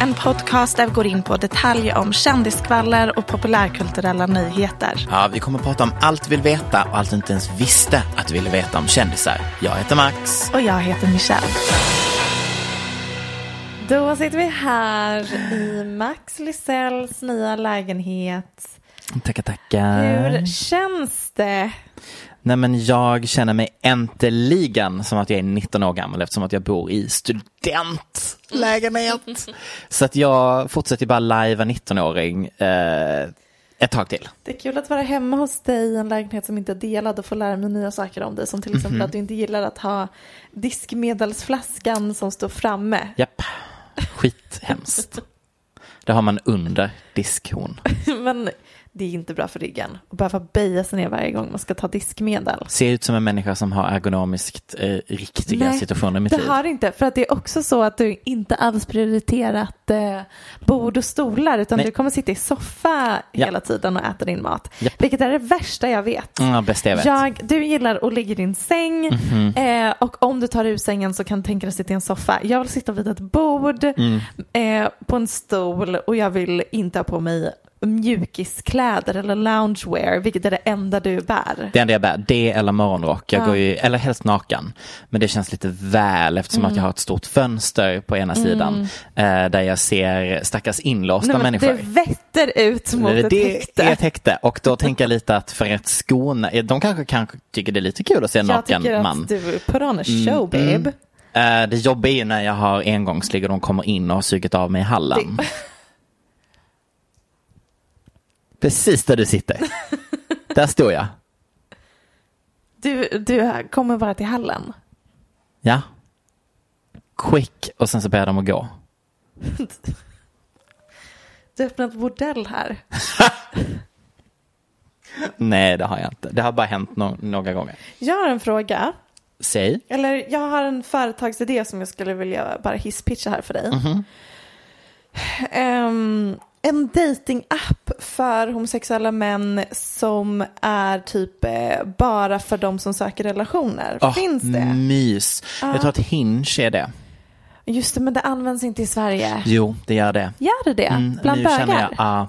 en podcast där vi går in på detaljer om kändiskvaller och populärkulturella nyheter. Ja, vi kommer att prata om allt vi vill veta och allt du inte ens visste att du ville veta om kändisar. Jag heter Max. Och jag heter Michelle. Då sitter vi här i Max Lysells nya lägenhet. Tackar, tackar. Hur känns det? Nej, men jag känner mig äntligen som att jag är 19 år gammal eftersom att jag bor i studentlägenhet. Så att jag fortsätter bara lajva 19-åring eh, ett tag till. Det är kul att vara hemma hos dig i en lägenhet som inte är delad och få lära mig nya saker om dig. Som till exempel att du inte gillar att ha diskmedelsflaskan som står framme. Japp, skithemskt. Det har man under diskhon. Men det är inte bra för ryggen att behöva böja sig ner varje gång man ska ta diskmedel. Ser ut som en människa som har ergonomiskt eh, riktiga Nej, situationer mitt det har det inte. För att det är också så att du inte alls prioriterat eh, bord och stolar utan Nej. du kommer sitta i soffa Ja. hela tiden och äta din mat. Japp. Vilket är det värsta jag vet. Ja, bästa jag vet. Jag, du gillar att ligga i din säng Mhm. eh, och om du tar ur sängen så kan du tänka dig att sitta i en soffa. Jag vill sitta vid ett bord Mm. eh, på en stol och jag vill inte ha på mig mjukiskläder eller loungewear, vilket är det enda du bär. Det enda jag bär, det eller morgonrock. Jag Ja. går ju, eller helst naken. Men det känns lite väl eftersom Mm. att jag har ett stort fönster på ena sidan. Eh, där jag ser stackars inlåsta Nej, människor. det vetter ut mot ett det häkte. är ett häkte och då tänker jag lite att för att skona, de kanske, kanske tycker det är lite kul att se en Jag naken tycker man. att du put on a show babe. Eh, det jobbiga är ju när jag har engångsligg och de kommer in och har sugit av mig hallen. Det- Precis där du sitter. där står jag. Du, du kommer bara till hallen. Ja. Quick och sen så ber de att gå. Du öppnar ett bordell här. Nej, det har jag inte. Det har bara hänt no- några gånger. Jag har en fråga. Säg. Eller jag har en företagsidé som jag skulle vilja bara hisspitcha här för dig. Mhm. Ehm, en datingapp för homosexuella män som är typ eh, bara för de som söker relationer. Åh, Finns det? Mys. Jag tror att Hinge är det. Just det, men det används inte i Sverige. Jo, det gör det. Gör det det? Mm, Bland nu bögar? känner jag, ja,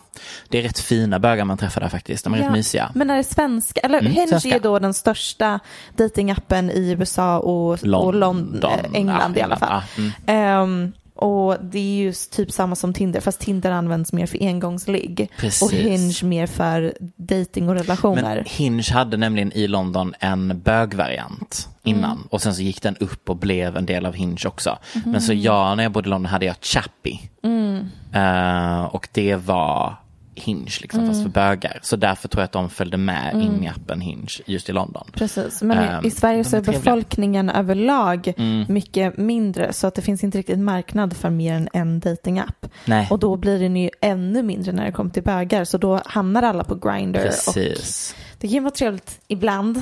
det är rätt fina bögar man träffar där faktiskt. De är rätt mysiga. Men är det svenska? Eller Mm, Hinge svenska. är då den största datingappen i USA och, och London, London. eh, England Ja, i alla fall. Ja, mm. Ehm, och det är ju typ samma som Tinder, fast Tinder används mer för engångsligg. Precis. Och Hinge mer för dating och relationer. Men Hinge hade nämligen i London en bögvariant innan Mm. och sen så gick den upp och blev en del av Hinge också. Men Mhm. så jag, när jag bodde i London hade jag Chappie. Mm. Eh, och det var Hinge liksom, fast Mm. för bögar. Så därför tror jag att de följde med in i appen Hinge just i London. Precis, men Ehm, i, Sverige så är befolkningen överlag Mm. mycket mindre så att det finns inte riktigt marknad för mer än en datingapp. Och då blir den ju ännu mindre när det kommer till bögar så då hamnar alla på Grindr. Och Precis. det kan ju vara trevligt ibland.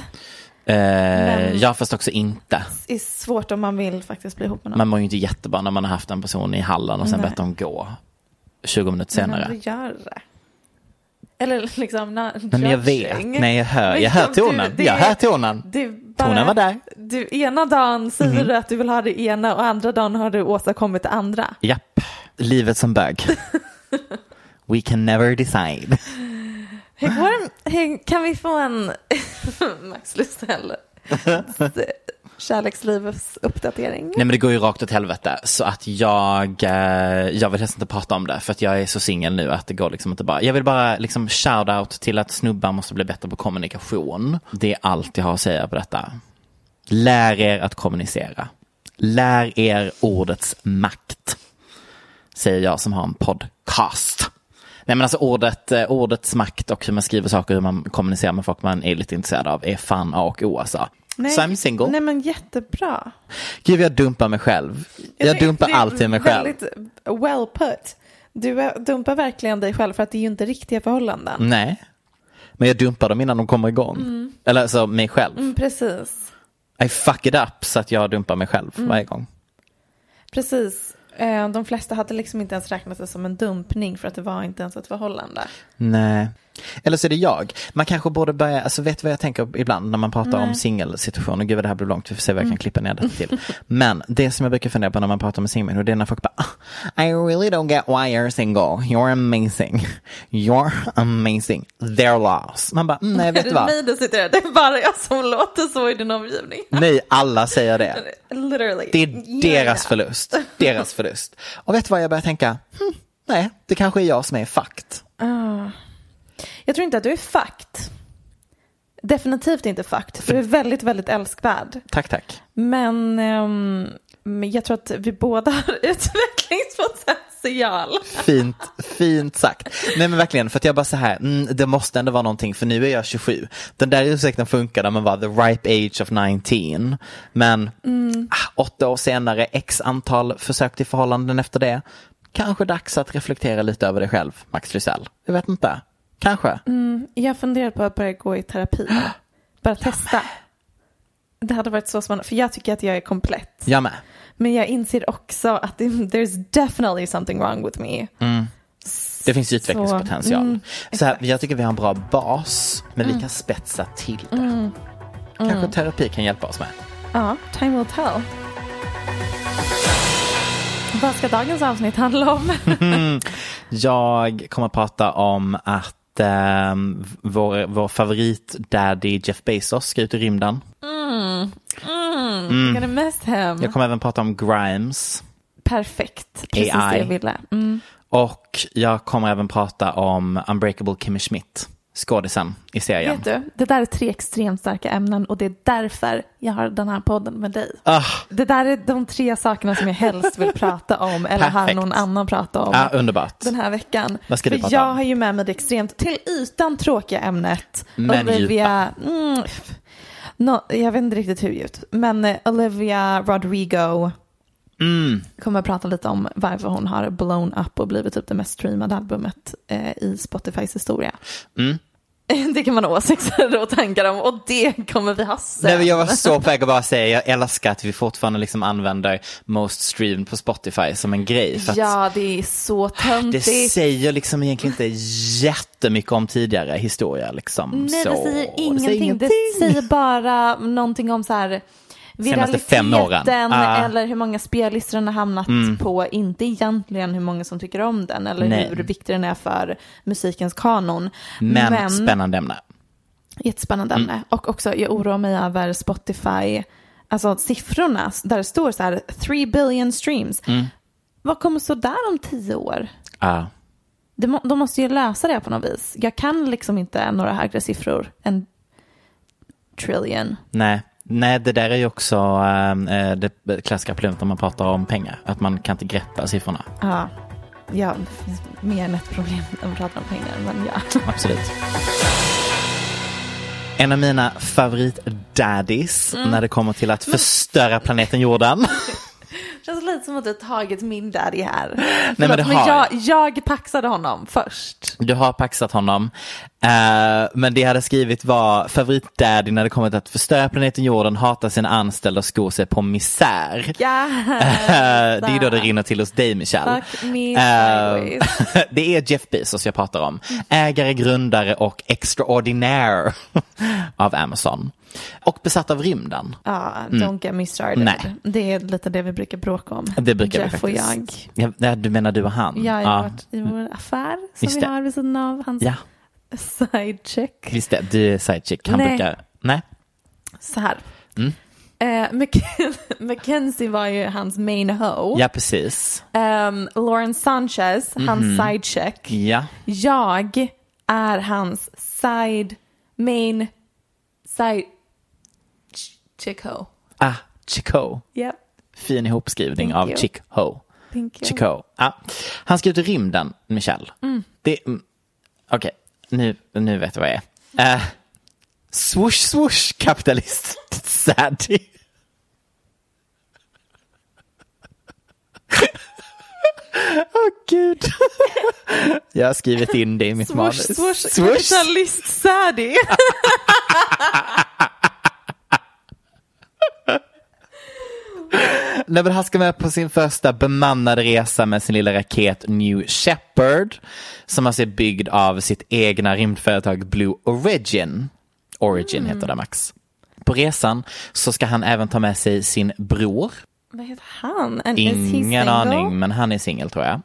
Eh, ja, fast också inte. Det är svårt om man vill faktiskt bli ihop med någon. Man mår ju inte jättebra när man har haft en person i hallen och sen Nej. bett dem gå 20 minuter senare. Men gör det. Eller liksom, not Men jag vet, nej jag hör, jag hör du- tonen. det- Jag hör tonen. Är bara, Tonen var där. Du, ena dagen säger du att du vill ha det ena och andra dagen har du åstadkommit det andra. Japp, livet som bög. We can never decide. Hur går det? Kan vi få en Max Lustell kärlekslivets uppdatering? Nej men det går ju rakt åt helvete så att jag, eh, jag vill helst inte prata om det för att jag är så singel nu att det går liksom inte bara. Jag vill bara liksom shout out till att snubbar måste bli bättre på kommunikation. Det är allt jag har att säga på detta. Lär er att kommunicera. Lär er ordets makt. Säger jag som har en podcast. Nej men alltså ordet, eh, ordets makt och hur man skriver saker, hur man kommunicerar med folk man är lite intresserad av är fan A och O alltså. Så I'm single. Nej men jättebra. Gud, jag dumpar mig själv. Jag tycker dumpar alltid mig själv. Väldigt well put. Du dumpar verkligen dig själv för att det är ju inte riktiga förhållanden. Nej, men jag dumpar dem innan de kommer igång. Eller alltså mig själv. Mm, precis. I fuck it up så att jag dumpar mig själv Mm. varje gång. Precis. Eh, De flesta hade liksom inte ens räknat det som en dumpning för att det var inte ens ett förhållande. Nej. Eller så är det jag. Man kanske borde börja, alltså vet vad jag tänker ibland när man pratar om singelsituationer, gud vad det här blir långt, vi får se vad jag kan klippa ner det till. Men det som jag brukar fundera på när man pratar med singelmänniskor, det är när folk bara, "Ah, I really don't get why you're single, you're amazing, you're amazing, they're lost. Man bara, mm, nej vet Är du det vad? mig du sitter där? Det är bara jag som låter så i din omgivning. Nej, alla säger det. Literally. Det är Yeah. deras förlust. Deras förlust. Och vet du vad jag börjar tänka? Hm, nej, det kanske är jag som är fucked. Jag tror inte att du är fucked. Definitivt inte fucked. För du är väldigt, väldigt älskvärd. Tack, tack. Men men jag tror att vi båda har utvecklingspotential. Fint, fint sagt. Nej men verkligen, för att jag bara så här, mm, det måste ändå vara någonting, för nu är jag 27. Den där ursäkten funkar när man var the ripe age of 19. Men ah, åtta år senare, x antal försök till förhållanden efter det. Kanske dags att reflektera lite över dig själv, Max Lysell. Jag vet inte. Kanske. Jag funderar på att börja gå i terapi. Bara testa. Det hade varit så spännande, för jag tycker att jag är komplett. Jag med. Men jag inser också att there's definitely something wrong with me. Det finns ju utvecklingspotential. mm, så här, jag tycker vi har en bra bas, men vi kan spetsa till det. Kanske terapi kan hjälpa oss med. Ja, time will tell. Vad ska dagens avsnitt handla om? Jag kommer att prata om att ehm, vår, vår favorit daddy Jeff Bezos ska ut i rymden. I'm gonna miss him. Jag kommer även prata om Grimes. Perfekt, precis AI. det jag ville. Mm. Och jag kommer även prata om Unbreakable Kimmy Schmidt, skådisen i serien. Vet du, det där är tre extremt starka ämnen och det är därför jag har den här podden med dig. Ah, Det där är de tre sakerna som jag helst vill prata om eller har Perfekt. någon annan prata om. ah, underbart. den här veckan. Vad ska du För prata jag om? har ju med mig det extremt till ytan tråkiga ämnet. Men Olivia, mm, no, jag vet inte riktigt hur djupt, men eh, Olivia Rodrigo Mm. kommer att prata lite om varför hon har blown up och blivit typ det mest streamade albumet eh, i Spotifys historia. Mm. Det kan man ha åsikter och tankar om och det kommer vi ha sen. Nej, jag var så på väg att bara säga, jag älskar att vi fortfarande liksom använder most streamed på Spotify som en grej. Ja, det är så det töntigt. säger liksom egentligen inte jättemycket om tidigare historia. Liksom. Nej, så, det säger ingenting. Det ingenting. säger bara någonting om så här Senaste fem åren. Ah. eller hur många spellistor den har hamnat på. Inte egentligen hur många som tycker om den eller Nej. hur viktig den är för musikens kanon. Men, spännande ämne. Jättespännande Mm. ämne. Och också, jag oroar mig över Spotify, alltså siffrorna där det står så här 3 billion streams. Mm. Vad kommer stå där om tio år? Ah. De måste ju lösa det på något vis. Jag kan liksom inte några högre siffror än trillion. Nej. Nej, det där är ju också eh, det klassiska problemet när man pratar om pengar. Att man kan inte greppa siffrorna. Ja, ja det finns mer än ett problem när man pratar om pengar, men ja. Absolut. En av mina favorit-daddies Mm. när det kommer till att förstöra planeten jorden. känns lite som att du har tagit min daddy här. men det men har jag, jag paxade honom först. Du har paxat honom. Eh, men det jag hade skrivit var favoritdaddy när det kommer till att förstöra planeten jorden, hata sina anställda och sko sig på misär. Ja. Eh, det är då det rinner till hos dig Michelle. Sideways. det är Jeff Bezos jag pratar om. Ägare, grundare och extraordinaire av Amazon. Och besatt av rymden. Ja, don't get me started. Nej. Det är lite det vi brukar bråka om. Det brukar Jeff vi och jag. Ja, ja, du menar du och han? Jag har varit i vår affär som Just vi det. har vid sidan av hans Ja, sidecheck. visst det. Du är sidechick. Han Nej. brukar... Nej. Så här. Mm. Eh, Mac- Mackenzie var ju hans main hoe. Ja, precis. Um, Lawrence Sanchez, hans sidecheck. Ja. Jag är hans side, main, side chick hoe. Ah, Chico. Yep, Fin ihopskrivning Thank av you. Chick Ho. thank you. Chico. Ja. Han ska ut i rymden, Michelle. Det, mm, Okej, nu, nu vet jag vad jag är. Uh, swoosh swoosh kapitalist Sadie. Åh gud. Jag har skrivit in det i mitt Swoosh, manus. swoosh, Swoosh. kapitalist Sadie. Men han ska med på sin första bemannade resa med sin lilla raket New Shepard. Som alltså är byggd av sitt egna rymdföretag Blue Origin. Origin heter det Max. På resan så ska han även ta med sig sin bror. Vad heter han? And Ingen aning, men han är singel tror jag.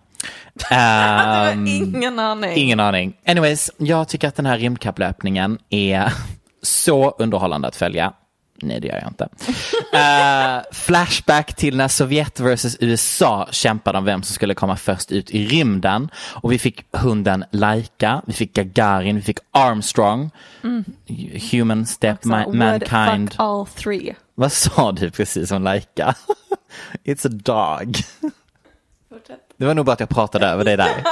Ehm, ingen aning. Ingen aning. Anyways, jag tycker att den här rymdkapplöpningen är så underhållande att följa. Nej, det gör jag inte. Eh, flashback till när Sovjet versus USA kämpade om vem som skulle komma först ut i rymden. Och vi fick hunden Laika, vi fick Gagarin, vi fick Armstrong, Human Step, ma- Mankind. fuck all three. Vad sa du precis om Laika? It's a dog. Det var nog bara att jag pratade över dig där.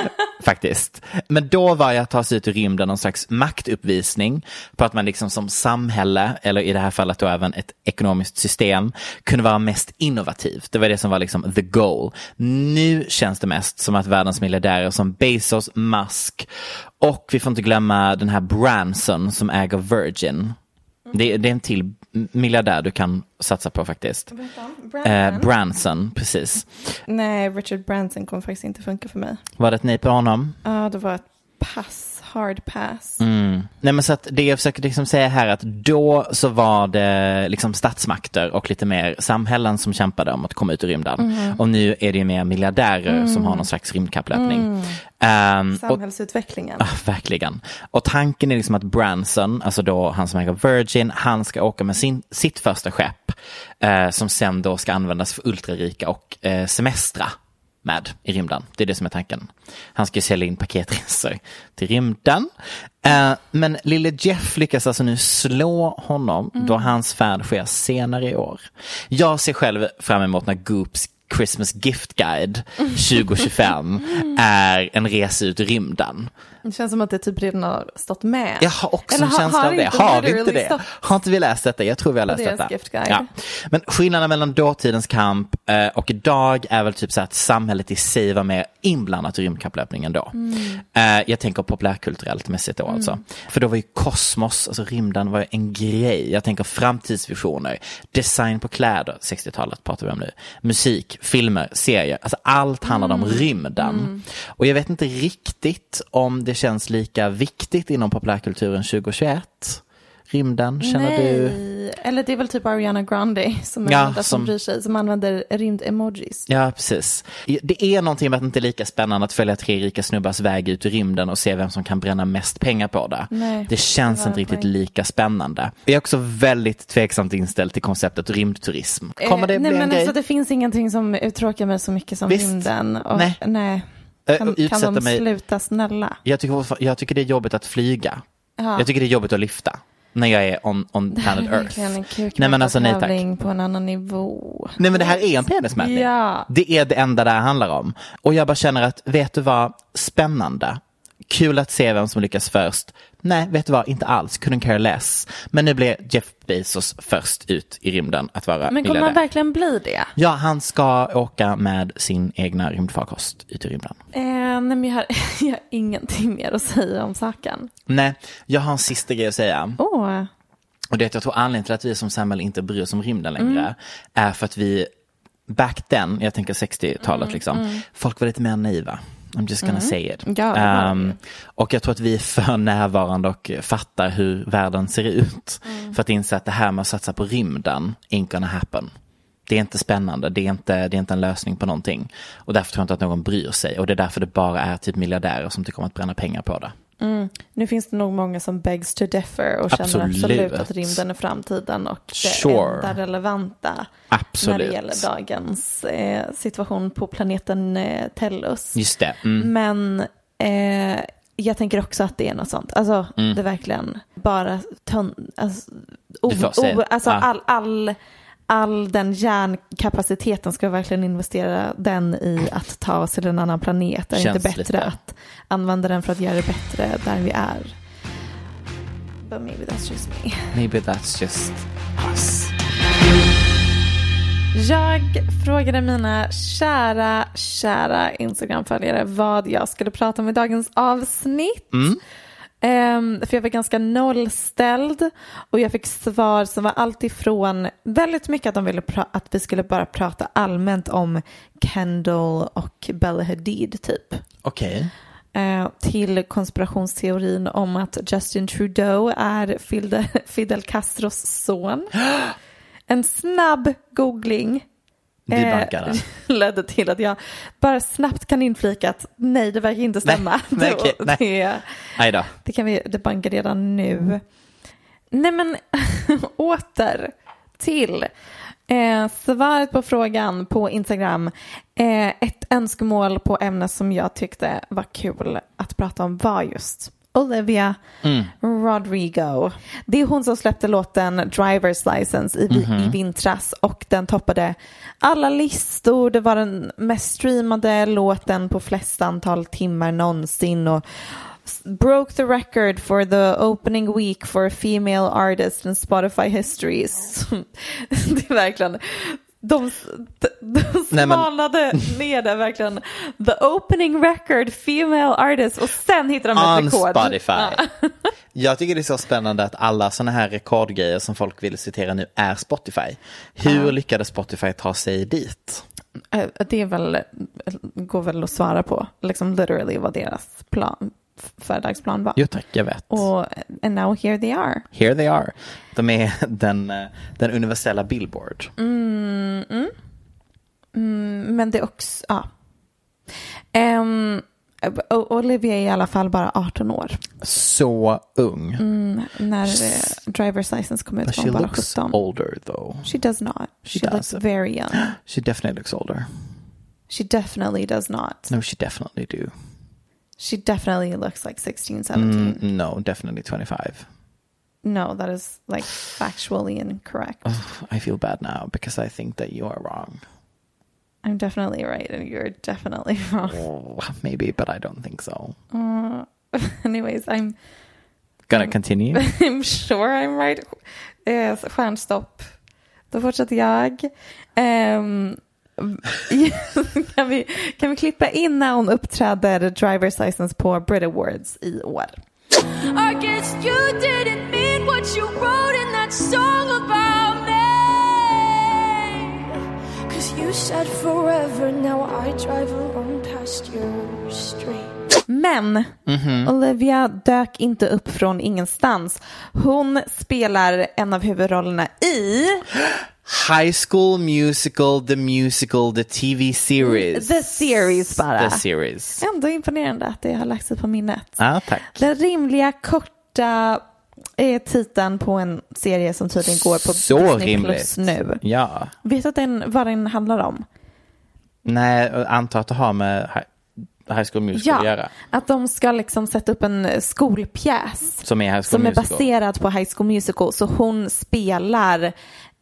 Faktiskt. Men då var jag att ta sig ut i rymden någon slags maktuppvisning på att man liksom som samhälle, eller i det här fallet då även ett ekonomiskt system, kunde vara mest innovativt. Det var det som var liksom the goal. Nu känns det mest som att världens miljardärer som Bezos, Musk och vi får inte glömma den här Branson som äger Virgin. Det, det är en till miljardär du kan satsa på faktiskt. Eh, Branson, precis. Nej, Richard Branson kommer faktiskt inte funka för mig. Var det ett nej på honom? Ja, det var ett pass, hard pass. Mm. Nej men så att det jag försöker liksom säga här att då så var det liksom statsmakter och lite mer samhällen som kämpade om att komma ut i rymden. Och nu är det ju mer miljardärer som har någon slags rymdkapplöpning. Och, Samhällsutvecklingen. Ah, verkligen. Och tanken är liksom att Branson, alltså då han som äger Virgin, han ska åka med sin, sitt första skepp eh, som sen då ska användas för ultrarika och eh, semestra med i rymden. Det är det som är tanken. Han ska ju sälja in paketresor till rymden. Eh, men lille Jeff lyckas alltså nu slå honom då hans färd sker senare i år. Jag ser själv fram emot när Goops Christmas Gift Guide 2025 är en resa ut i rymden. Det känns som att det typ redan har stått med. Jag har också Eller en känsla har av det. Har vi inte det? stått? Har inte vi läst detta? Jag tror vi har läst deras detta. Ja. Men skillnaden mellan dåtidens kamp eh, och idag är väl typ så att samhället i sig var mer inblandat i rymdkapplöpningen då. Mm. Eh, jag tänker populärkulturellt mässigt då alltså. För då var ju kosmos, alltså rymden var en grej. Jag tänker framtidsvisioner, design på kläder, 60-talet pratar vi om nu. Musik, filmer, serier, alltså allt handlade Mm. om rymden. Och jag vet inte riktigt om det känns lika viktigt inom populärkulturen 2021. Rymden, känner Nej. du? Eller det är väl typ Ariana Grande som är Ja, som, som- bryr sig, som använder rymd-emojis. Ja, precis. Det är någonting med att det inte är lika spännande att följa tre rika snubbars väg ut i rymden och se vem som kan bränna mest pengar på det. Nej, det känns det inte riktigt poäng. lika spännande. Jag är också väldigt tveksamt inställd till konceptet rymdturism. Kommer det Eh, bli nej, en men grej? alltså, det finns ingenting som uttråkar mig så mycket som Visst. rymden. Och, Nej. nej. Eh, Kan, kan de mig- sluta snälla? Jag tycker, jag tycker det är jobbigt att flyga. Ja. Jag tycker det är jobbigt att lyfta. När jag är on, on Det här är planet Earth. en Nej men alltså nej tack. på en annan nivå. Nej men det här är en penismätning. Ja. Det är det enda det här handlar om. Och jag bara känner att, vet du vad, spännande, Kul att se vem som lyckas först. Nej, vet du vad, inte alls, couldn't care less. Men nu blir Jeff Bezos först ut i rymden att vara Men kommer man verkligen bli det? Ja, han ska åka med sin egna rymdfarkost ut i rymden. Eh, nej, men jag har, jag har ingenting mer att säga om saken. Nej, jag har en sista grej att säga. Åh, Och det är att jag tror anledningen till att vi som samhälle inte bryr oss om rymden längre är för att vi back then, jag tänker 60-talet liksom, folk var lite mer naiva. I'm just gonna say it. Ja, Ehm, och jag tror att vi är för närvarande och fattar hur världen ser ut. För att inse att det här med att satsa på rymden, ain't gonna happen. Det är inte spännande, det är inte, det är inte en lösning på någonting. Och därför tror jag inte att någon bryr sig. Och det är därför det bara är typ miljardärer som tycker om att bränna pengar på det. Nu finns det nog många som begs to differ och känner Absolut. absolut att rymden är framtiden och det Sure. enda relevanta Absolut. när det gäller dagens eh, situation på planeten eh, Tellus. Just det. Mm. Men eh, jag tänker också att det är något sånt. Alltså det är verkligen bara ton, alltså, o, o, alltså Ja. all, all, all den hjärnkapaciteten ska vi verkligen investera den i att ta oss till en annan planet. Är det inte bättre lite- att använda den för att göra det bättre där vi är? But maybe that's just me. Maybe that's just us. Jag frågade mina kära, kära Instagram-följare vad jag skulle prata om i dagens avsnitt. Ehm, för jag var ganska nollställd och jag fick svar som var allt ifrån väldigt mycket att de ville att vi skulle bara prata allmänt om Kendall och Bella Hadid typ. Okej. Eh, till konspirationsteorin om att Justin Trudeau är Fidel, Fidel Castros son. En snabb googling eh, ledde till att jag bara snabbt kan inflika att nej, det verkar inte stämma. nej, Det- okej, nej. det, Aj då. det kan vi debanka redan nu. Nej men åter till eh, svaret på frågan på Instagram. Eh, ett önskemål på ämne som jag tyckte var kul att prata om var just Olivia Rodrigo. Det är hon som släppte låten Driver's License i, i vintras och den toppade alla listor. Det var den mest streamade låten på flest antal timmar någonsin och broke the record for the opening week for a female artist in Spotify history. det är verkligen de, de, de Nej, men- smalade ner det verkligen. The opening record female artist och sen hittade de ett On rekord. Spotify. Ja. Jag tycker det är så spännande att alla sådana här rekordgrejer som folk vill citera nu är Spotify. Hur lyckades Spotify ta sig dit? Eh, Det är väl, går väl att svara på, liksom literally vad deras plan, föredagsplan var. Jo tack, jag vet. Och and now here they are. Here they are. De är den, eh, den universella Billboard. Men det är också, ja. O- Olivia är i alla fall bara 18 år. Så ung. När eh, driver's license kom ut But var she hon bara looks 17. older though. She does not. She, She looks does. very young. She definitely looks older. She definitely does not. No, she definitely do. She definitely looks like 16, 17. Mm, no, definitely 25. No, that is like factually incorrect. I feel bad now because I think that you are wrong. I'm definitely right and you're definitely wrong. Oh, maybe, but I don't think so. Anyways, I'm Gonna continue? I'm sure I'm right. Eh, stjärnstopp. Då fortsätter jag. Ehm, kan, vi, kan vi klippa in när hon uppträder Driver's License på Brit Awards i år? I guess you didn't mean what you wrote in that song about me. Cause you said forever, now I drive along past your street. Men Olivia dök inte upp från ingenstans. Hon spelar en av huvudrollerna i High School Musical, the musical, the TV series. The Series bara. The series. Ändå imponerande att det har lagt sig på minnet. Ja, tack. Den rimliga korta är titeln på en serie som tydligen går på Så Disney rimligt. Plus nu. Ja. Vet du att den, vad den handlar om? Nej, antar att det har med Hi- High School Musical att Ja, göra. att de ska liksom sätta upp en skolpjäs Som är High School som är baserad på High School Musical. Så hon spelar,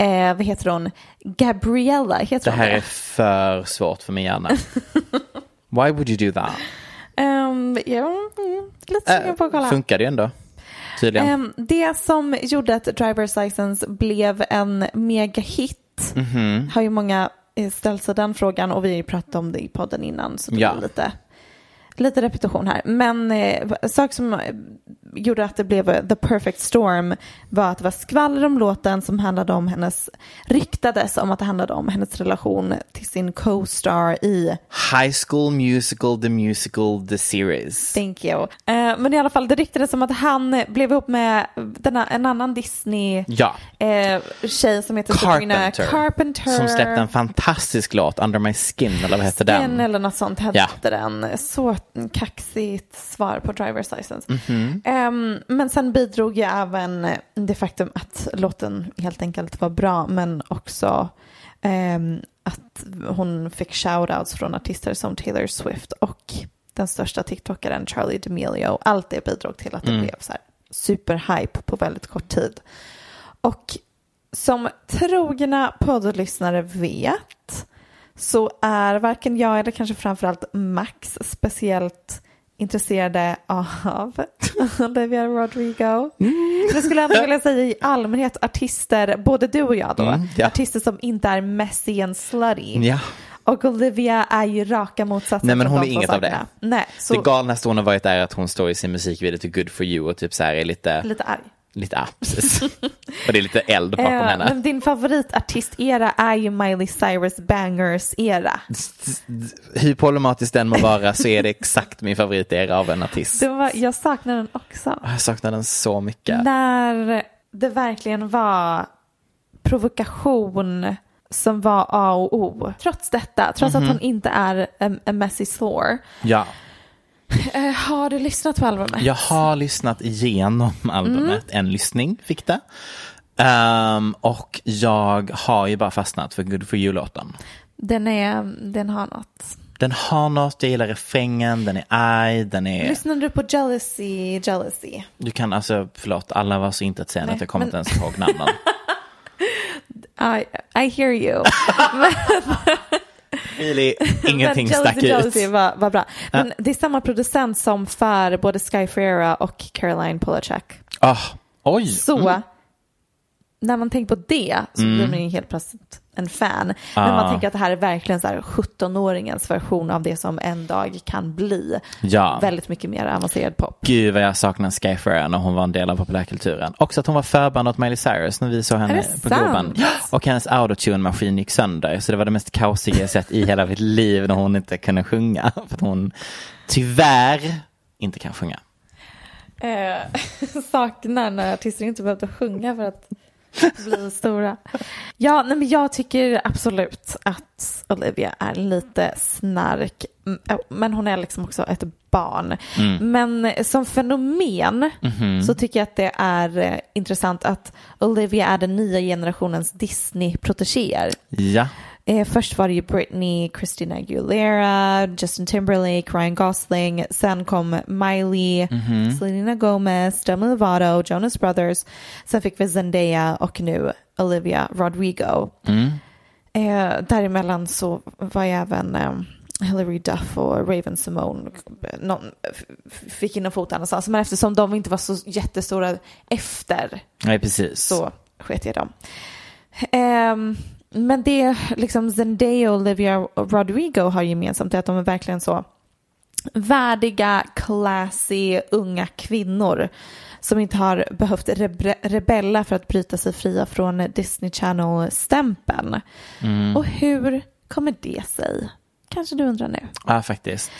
eh, vad heter hon, Gabriella, heter Det hon här det? är för svårt för min hjärna. Why would you do that? Um, ja, mm, lite sugen på att kolla. Funkar det ändå. Tydligen. Ehm, det som gjorde att Driver's License blev en megahit Mhm. har ju många eh, ställt sig den frågan och vi har ju pratat om det i podden innan så det Ja. blir lite, lite repetition här. Men eh, sak som eh, gjorde att det blev the perfect storm var att det var skvaller om låten som handlade om hennes, ryktades om att det handlade om hennes relation till sin co-star i High School Musical, the musical, the series. Thank you. Eh, men i alla fall, det ryktades som att han blev ihop med denna, en annan Disney Ja. eh, tjej som heter Sabrina Carpenter. Carpenter. Som släppte en fantastisk låt, Under My Skin, eller vad hette den? Den eller något sånt hette Ja. den. Så kaxigt svar på Driver's License. Mhm. Ehm, men sen bidrog ju även det faktum att låten helt enkelt var bra men också ehm, att hon fick shoutouts från artister som Taylor Swift och den största TikTokaren Charlie D'Amelio. Allt det bidrog till att det Mm. blev så här superhype på väldigt kort tid. Och som trogna poddlyssnare vet så är varken jag eller kanske framförallt Max speciellt intresserade av Olivia Rodrigo. Jag skulle ändå vilja säga i allmänhet artister, både du och jag då, Mm, ja. artister som inte är messy and slutty. Ja. Och Olivia är ju raka motsatsen Nej, men hon är inget av det. Nej, så Det galnaste hon har varit är att hon står i sin musikvideo till Good for you och typ så här är lite, lite arg. Lite ah, precis. och det är lite eld bakom Eh, henne. men din favoritartist-era är ju Miley Cyrus Bangers-era. Hur problematiskt den må vara så är det exakt min favoritera av en artist. Var, jag saknar den också. Jag saknar den så mycket. När det verkligen var provokation som var A och O. Trots detta, trots Mhm. att hon inte är en, en messy slore. Ja, Eh, har du lyssnat på albumet? jag har lyssnat igenom albumet. En lyssning fick det. Ehm, och jag har ju bara fastnat för Good for you-låten. Den, är, den har något. Den har något, jag gillar refrängen, den är arg, den är... Lyssnade du på Jealousy, Jealousy? Du kan alltså, förlåt, alla var så intetsägande att jag kommer men- inte ens ihåg namnen. I, I hear you. Really, ingenting stack ut. var, var bra. Men det är samma producent som för både Sky Ferreira och Caroline Polachek. Ah, oj! Så när man tänker på det så blir man ju helt plötsligt en fan. Men Ah. man tänker att det här är verkligen så här 17-åringens version av det som en dag kan bli. Ja. Väldigt mycket mer avancerad pop. Gud vad jag saknar Sky Ferreira när hon var en del av populärkulturen. Också att hon var förband åt Miley Cyrus när vi såg henne på sant? Globen. Och hennes autotune-maskin gick sönder. Så det var det mest kaosiga jag sett i hela mitt liv när hon inte kunde sjunga. För att hon tyvärr inte kan sjunga. Eh, saknar när artister inte behövde sjunga för att bli stora. Ja, nej, men jag tycker absolut att Olivia är lite snark. Mm, Men hon är liksom också ett barn. Men som fenomen så tycker jag att det är eh, intressant att Olivia är den nya generationens Disney-protegéer. Ja, Eh, först var det ju Britney, Christina Aguilera, Justin Timberlake, Ryan Gosling. Sen kom Miley, Selena Gomez, Demi Lovato, Jonas Brothers. Sen fick vi Zendaya och nu Olivia Rodrigo. Eh, däremellan så var ju även eh, Hilary Duff och Raven Simone någon, fick in en fot annanstans. Men eftersom de inte var så jättestora efter nej precis. så sket jag dem. Ehm, men det liksom Zendaya och Olivia Rodrigo har gemensamt är att de är verkligen så värdiga, classy, unga kvinnor som inte har behövt rebre- rebella för att bryta sig fria från Disney Channel-stämpeln. Och hur kommer det sig? Kanske du undrar nu. Ja, faktiskt.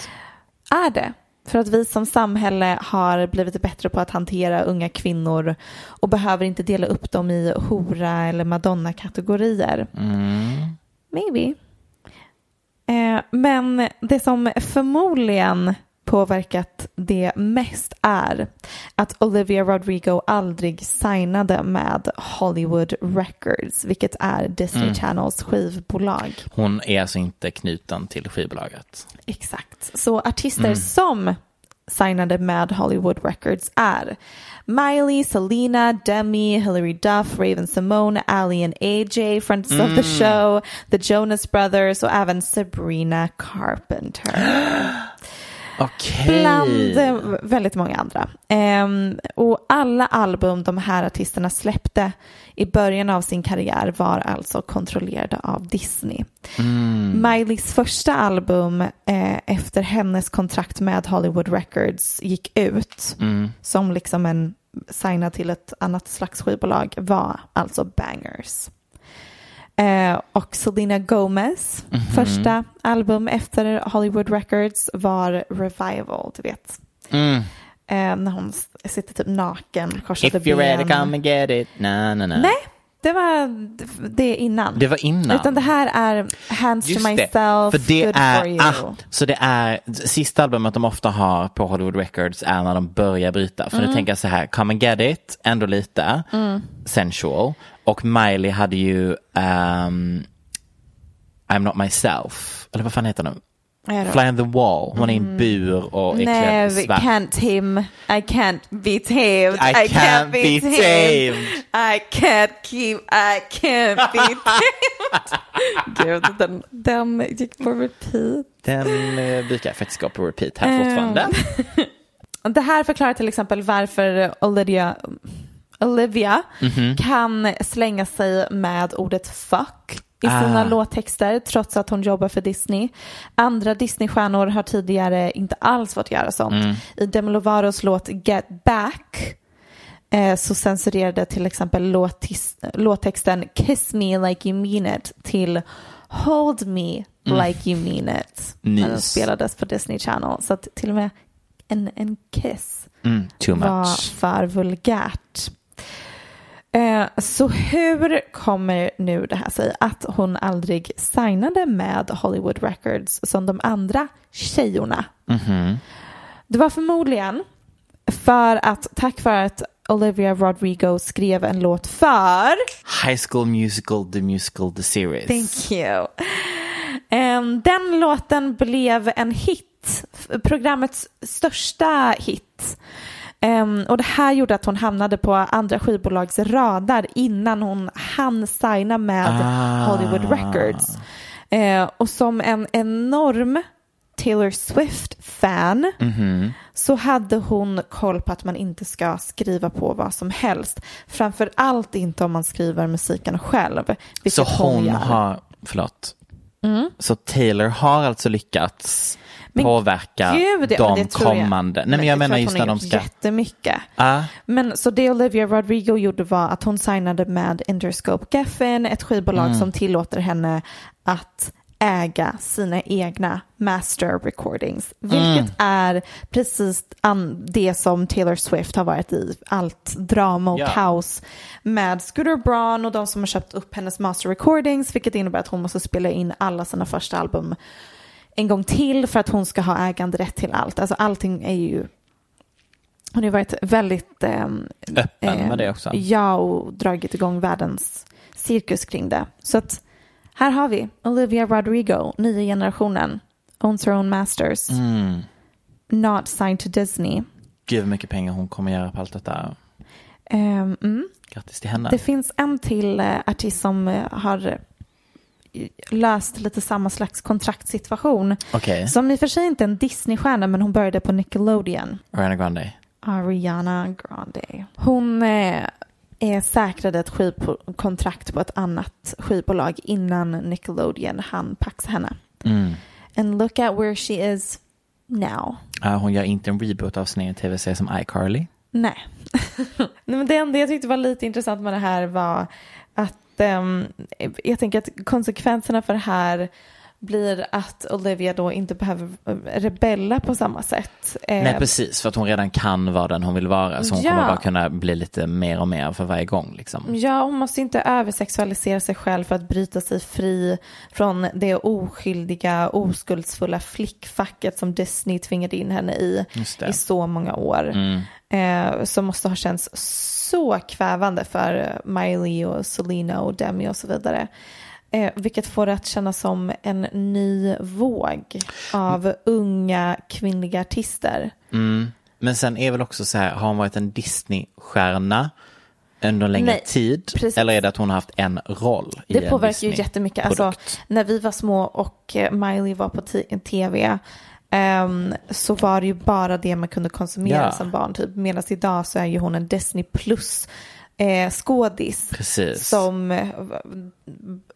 Är det för att vi som samhälle har blivit bättre på att hantera unga kvinnor och behöver inte dela upp dem i hora eller madonna-kategorier? Maybe. Eh, men det som förmodligen påverkat det mest är att Olivia Rodrigo aldrig signade med Hollywood Records, vilket är Disney Channels skivbolag. Hon är alltså inte knuten till skivbolaget. Exakt. Så artister som signade med Hollywood Records är Miley, Selena, Demi, Hilary Duff, Raven Simone, Ali and AJ, Friends of the Show, The Jonas Brothers och även Sabrina Carpenter. Okej. Bland eh, väldigt många andra. Ehm, och alla album de här artisterna släppte i början av sin karriär var alltså kontrollerade av Disney. Mileys första album eh, efter hennes kontrakt med Hollywood Records gick ut som liksom en signad till ett annat slags skivbolag var alltså Bangers. Eh, och Selena Gomez första album efter Hollywood Records var Revival, du vet. Mm. Eh, när hon sitter typ naken, korsade If you're ready, ben. come and get it. Na, na, na. Nej, det var det innan. Det var innan. Utan det här är Hands to Just det, myself, för det good for är, you. ah, så det är, sista albumet de ofta har på Hollywood Records är när de börjar bryta. För Mm. nu tänker jag så här, Come and Get It, ändå lite sensual. Och Miley hade ju um, I'm Not Myself, eller vad fan heter den? Fly on the Wall, hon är i en bur och är Nej, klädd vi svart. can't him. I can't be tamed. I can't be tamed. I can't keep, I can't be tamed. Gud, den, den gick på repeat. Den eh, brukar jag faktiskt gå på repeat här fortfarande. Och Det här förklarar till exempel varför Olivia, Olivia Mhm. kan slänga sig med ordet fuck i sina Ah. låttexter trots att hon jobbar för Disney. Andra Disney-stjärnor har tidigare inte alls fått göra sånt. Mm. I Demi Lovato's låt Get Back eh, så censurerade till exempel låttis- låttexten Kiss me like you mean it till Hold me like you mean it. När den spelades på Disney Channel. Så att till och med en, en kiss Mm, too var för vulgärt. Eh, så hur kommer nu det här sig att hon aldrig signade med Hollywood Records som de andra tjejorna? Mhm. Det var förmodligen för att tack vare att Olivia Rodrigo skrev en låt för High School Musical, the musical, the series. Thank you. Em, den låten blev en hit, programmets största hit. Em, och det här gjorde att hon hamnade på andra skivbolags radar innan hon hann signa med Ah. Hollywood Records. Eh, och som en enorm Taylor Swift-fan så hade hon koll på att man inte ska skriva på vad som helst. Framför allt inte om man skriver musiken själv. Så hon. Mm. har, förlåt. Så Taylor har alltså lyckats Men påverka Gud, ja, de tror jag. kommande. Nej men jag tror menar just när de ska. Jättemycket. Ah, Men så det Olivia Rodrigo gjorde var att hon signade med Interscope Geffen, ett skivbolag Mm. som tillåter henne att äga sina egna master recordings. Vilket Mm. är precis det som Taylor Swift har varit i. Allt drama och Ja. kaos med Scooter Braun och de som har köpt upp hennes master recordings. Vilket innebär att hon måste spela in alla sina första album en gång till för att hon ska ha äganderätt till allt. Alltså allting är ju hon har varit väldigt ehm, öppen ehm, med det också. Ja, och dragit igång världens cirkus kring det. Så att här har vi Olivia Rodrigo, nya generationen, owns her own masters, Mm. not signed to Disney. Gud vad mycket pengar hon kommer göra på allt detta. Ehm, mm. Grattis till henne. Det finns en till eh, artist som eh, har eh, löst lite samma slags kontraktssituation. Okej, Som i och för sig inte är en Disney-stjärna, men hon började på Nickelodeon. Ariana Grande. Ariana Grande. Hon eh, är säkrade ett skivkontrakt på ett annat skivbolag innan Nickelodeon hann paxa henne. Mm. And look at where she is now. Ah, hon gör inte en reboot av sin egen tv-serie som iCarly. Nej. Nej men det enda jag tyckte var lite intressant med det här var att ehm, jag tänker att konsekvenserna för det här blir att Olivia då inte behöver eh, rebella på samma sätt. Eh, Nej precis, för att hon redan kan vara den hon vill vara. Så hon Ja. kommer bara kunna bli lite mer och mer för varje gång. Liksom. Ja, hon måste inte översexualisera sig själv för att bryta sig fri från det oskyldiga, oskuldsfulla flickfacket som Disney tvingade in henne i i så många år. Mm. Eh, som måste ha känts så kvävande för Miley och Selena och Demi och så vidare. Eh, vilket får det att kännas som en ny våg av unga kvinnliga artister. Mm. Men sen är väl också så här, har hon varit en Disney-stjärna under en längre Nej, tid? precis. Eller är det att hon har haft en roll i Det en påverkar ju Disney- jättemycket. Alltså, när vi var små och eh, Miley var på tv ehm, så var det ju bara det man kunde konsumera Ja. som barn. Typ. Medan idag så är ju hon en Disney plus eh, skådis. Precis. Som eh,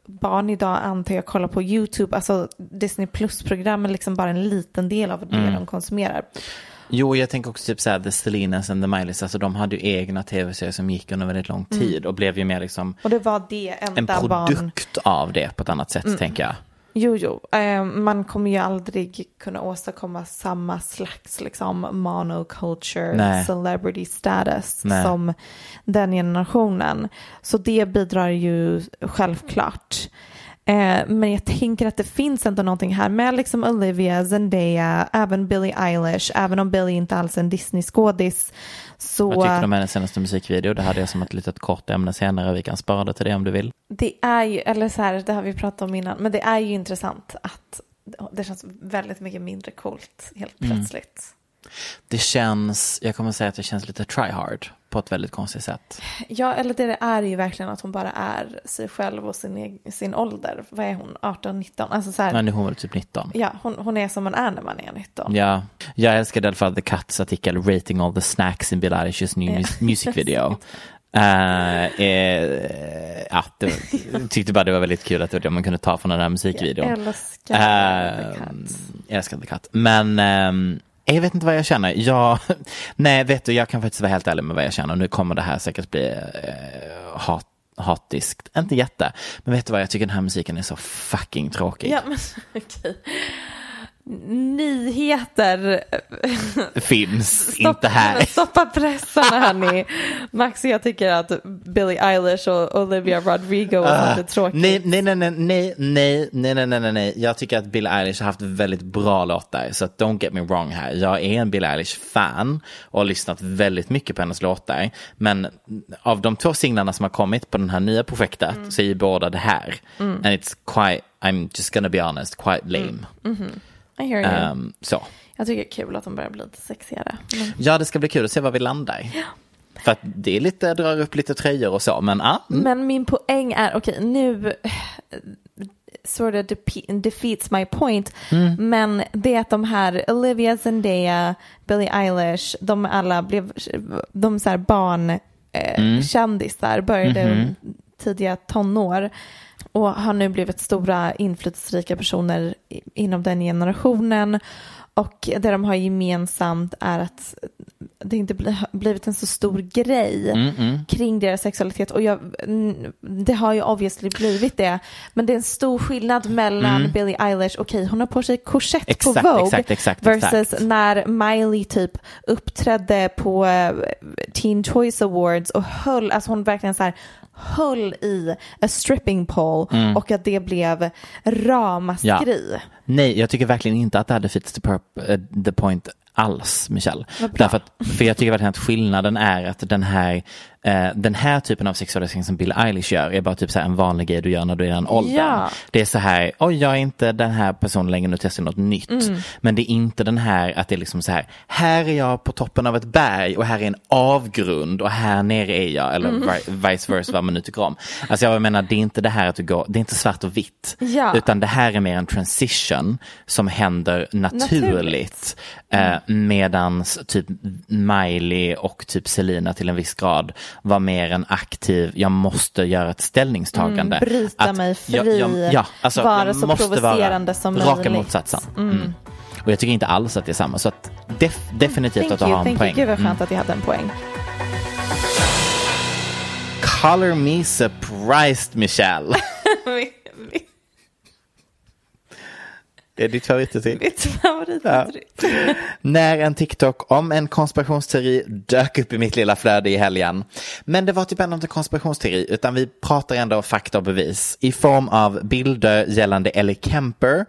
barn idag antar jag kollar på YouTube. Alltså Disney plus-program är liksom bara en liten del av det Mm. de konsumerar. Jo, jag tänker också typ såhär, The Selinas and the Mileys, alltså de hade ju egna tv-serier som gick under väldigt lång tid och blev ju mer liksom Och det var det en enda barn... produkt av det på ett annat sätt, tänker jag. Jo, jo. Eh, man kommer ju aldrig kunna åstadkomma samma slags liksom, monoculture Nej. celebrity status Nej. som den generationen. Så det bidrar ju självklart. Eh, men jag tänker att det finns ändå någonting här med liksom Olivia, Zendaya, även Billie Eilish, även om Billie inte alls är en Disney-skådis. Så Vad tycker du om hennes senaste musikvideo? Det hade jag som ett litet kort ämne senare, vi kan spara det till det om du vill. det är ju, eller så här, det har vi pratat om innan, men det är ju intressant att det känns väldigt mycket mindre coolt helt Mm. plötsligt. Det känns, jag kommer säga att det känns lite try hard på ett väldigt konstigt sätt. Ja, eller det är ju verkligen att hon bara är sig själv och sin, sin ålder. Vad är hon? 18, 19? Alltså så här, Men nu är hon väl typ 19. ja, hon, hon är som man är när man är 19. Ja, jag älskade i alla fall The Cuts artikel Rating all the snacks in Bill Eilish's new mus- music video. Eh, eh, ja, det tyckte bara det var väldigt kul att det var det man kunde ta från den här musikvideon. Jag älskar Eh, The Cut. Jag älskar The Cut. Men ehm, jag vet inte vad jag känner. Jag, nej, vet du, jag kan faktiskt vara helt ärlig med vad jag känner. Nu kommer det här säkert bli eh, hat, hatiskt. Inte jätte. Men vet du vad, jag tycker den här musiken är så fucking tråkig. Ja, men okej. Nyheter. Finns inte här. Stoppa pressarna hörni. Max, jag tycker att Billie Eilish och Olivia Rodrigo var lite tråkigt. Ah, Nej, nej, nej, nej, nej, nej, nej, nej, nej. Jag tycker att Billie Eilish har haft väldigt bra låtar. Så don't get me wrong här. Jag är en Billie Eilish-fan och har lyssnat väldigt mycket på hennes låtar. Men av de två singlarna som har kommit på den här nya projektet så är ju båda det här. And it's quite, I'm just gonna be honest, quite lame. I hear you. Um, så. Jag tycker det är kul att de börjar bli lite sexigare. Men... Ja, det ska bli kul att se var vi landar. För att det är lite, drar upp lite tröjor och så, men ja. Mm. Men min poäng är, okej nu eh, sort of defeats my point. Men det är att de här Olivia Zendaya, Billie Eilish, de alla blev de så här barn eh, kändisar, började tidiga tonår och har nu blivit stora inflytelserika personer inom den generationen. Och det de har gemensamt är att det inte bli, blivit en så stor grej kring deras sexualitet. Och jag, n- det har ju obviously blivit det. Men det är en stor skillnad mellan Billie Eilish, okej hon har på sig korsett på Exakt, Vogue. exakt, exakt, versus när Miley typ uppträdde på eh, Teen Choice Awards och höll, alltså hon verkligen så här höll i a stripping pole Mm. och att det blev ramaskri. Nej, jag tycker verkligen inte att det hade fits the, eh, the point alls, Michelle. Därför att, för jag tycker verkligen att skillnaden är att den här, eh, den här typen av sexualisering som Bill Eilish gör är bara typ så en vanlig grej du gör när du är i den åldern. Ja. Det är så här, oj jag är inte den här personen längre, nu testar jag något nytt. Mm. Men det är inte den här att det är liksom så här, här är jag på toppen av ett berg och här är en avgrund och här nere är jag, eller Mm. vi- vice versa vad man nu tycker om. Alltså jag menar, det är inte det här att du går, det är inte svart och vitt. Ja. Utan det här är mer en transition som händer naturligt. Naturligt. Eh, medans typ Miley och typ Selina till en viss grad var mer en aktiv, jag måste göra ett ställningstagande. Mm, bryta mig fri, alltså, vara jag så provocerande vara som Raka möjligt. motsatsen. Mm. Och jag tycker inte alls att det är samma. Så att def, definitivt Thank att du har en thank poäng. you. Gud vad Mm. skönt att jag hade en poäng. Color me surprised Michelle. det är ditt favorituttryck. Mitt favorituttryck. När en TikTok om en konspirationsteori dök upp i mitt lilla flöde i helgen. Men det var typ ändå inte konspirationsteori utan vi pratar ändå fakta och bevis i form av bilder gällande Ellie Kemper,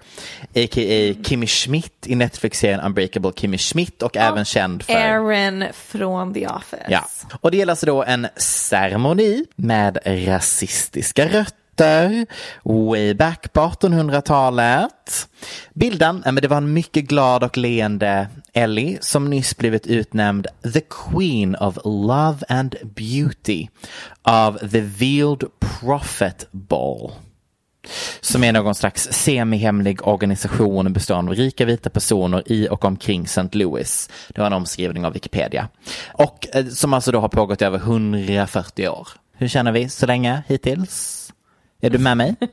a.k.a. Kimmy Schmidt i Netflix-serien Unbreakable Kimmy Schmidt och även känd för Aaron från The Office. Ja, och det gäller alltså då en ceremoni med rasistiska rötter way back på 1800-talet. Bilden, ja, men det var en mycket glad och leende Ellie som nyss blivit utnämnd The Queen of Love and Beauty av The Veiled Prophet Ball. som är någon slags semihemlig organisation bestående av rika vita personer i och omkring St. Louis. Det var en omskrivning av Wikipedia. Och eh, som alltså då har pågått i över 140 år. Hur känner vi så länge hittills? Är du med mig?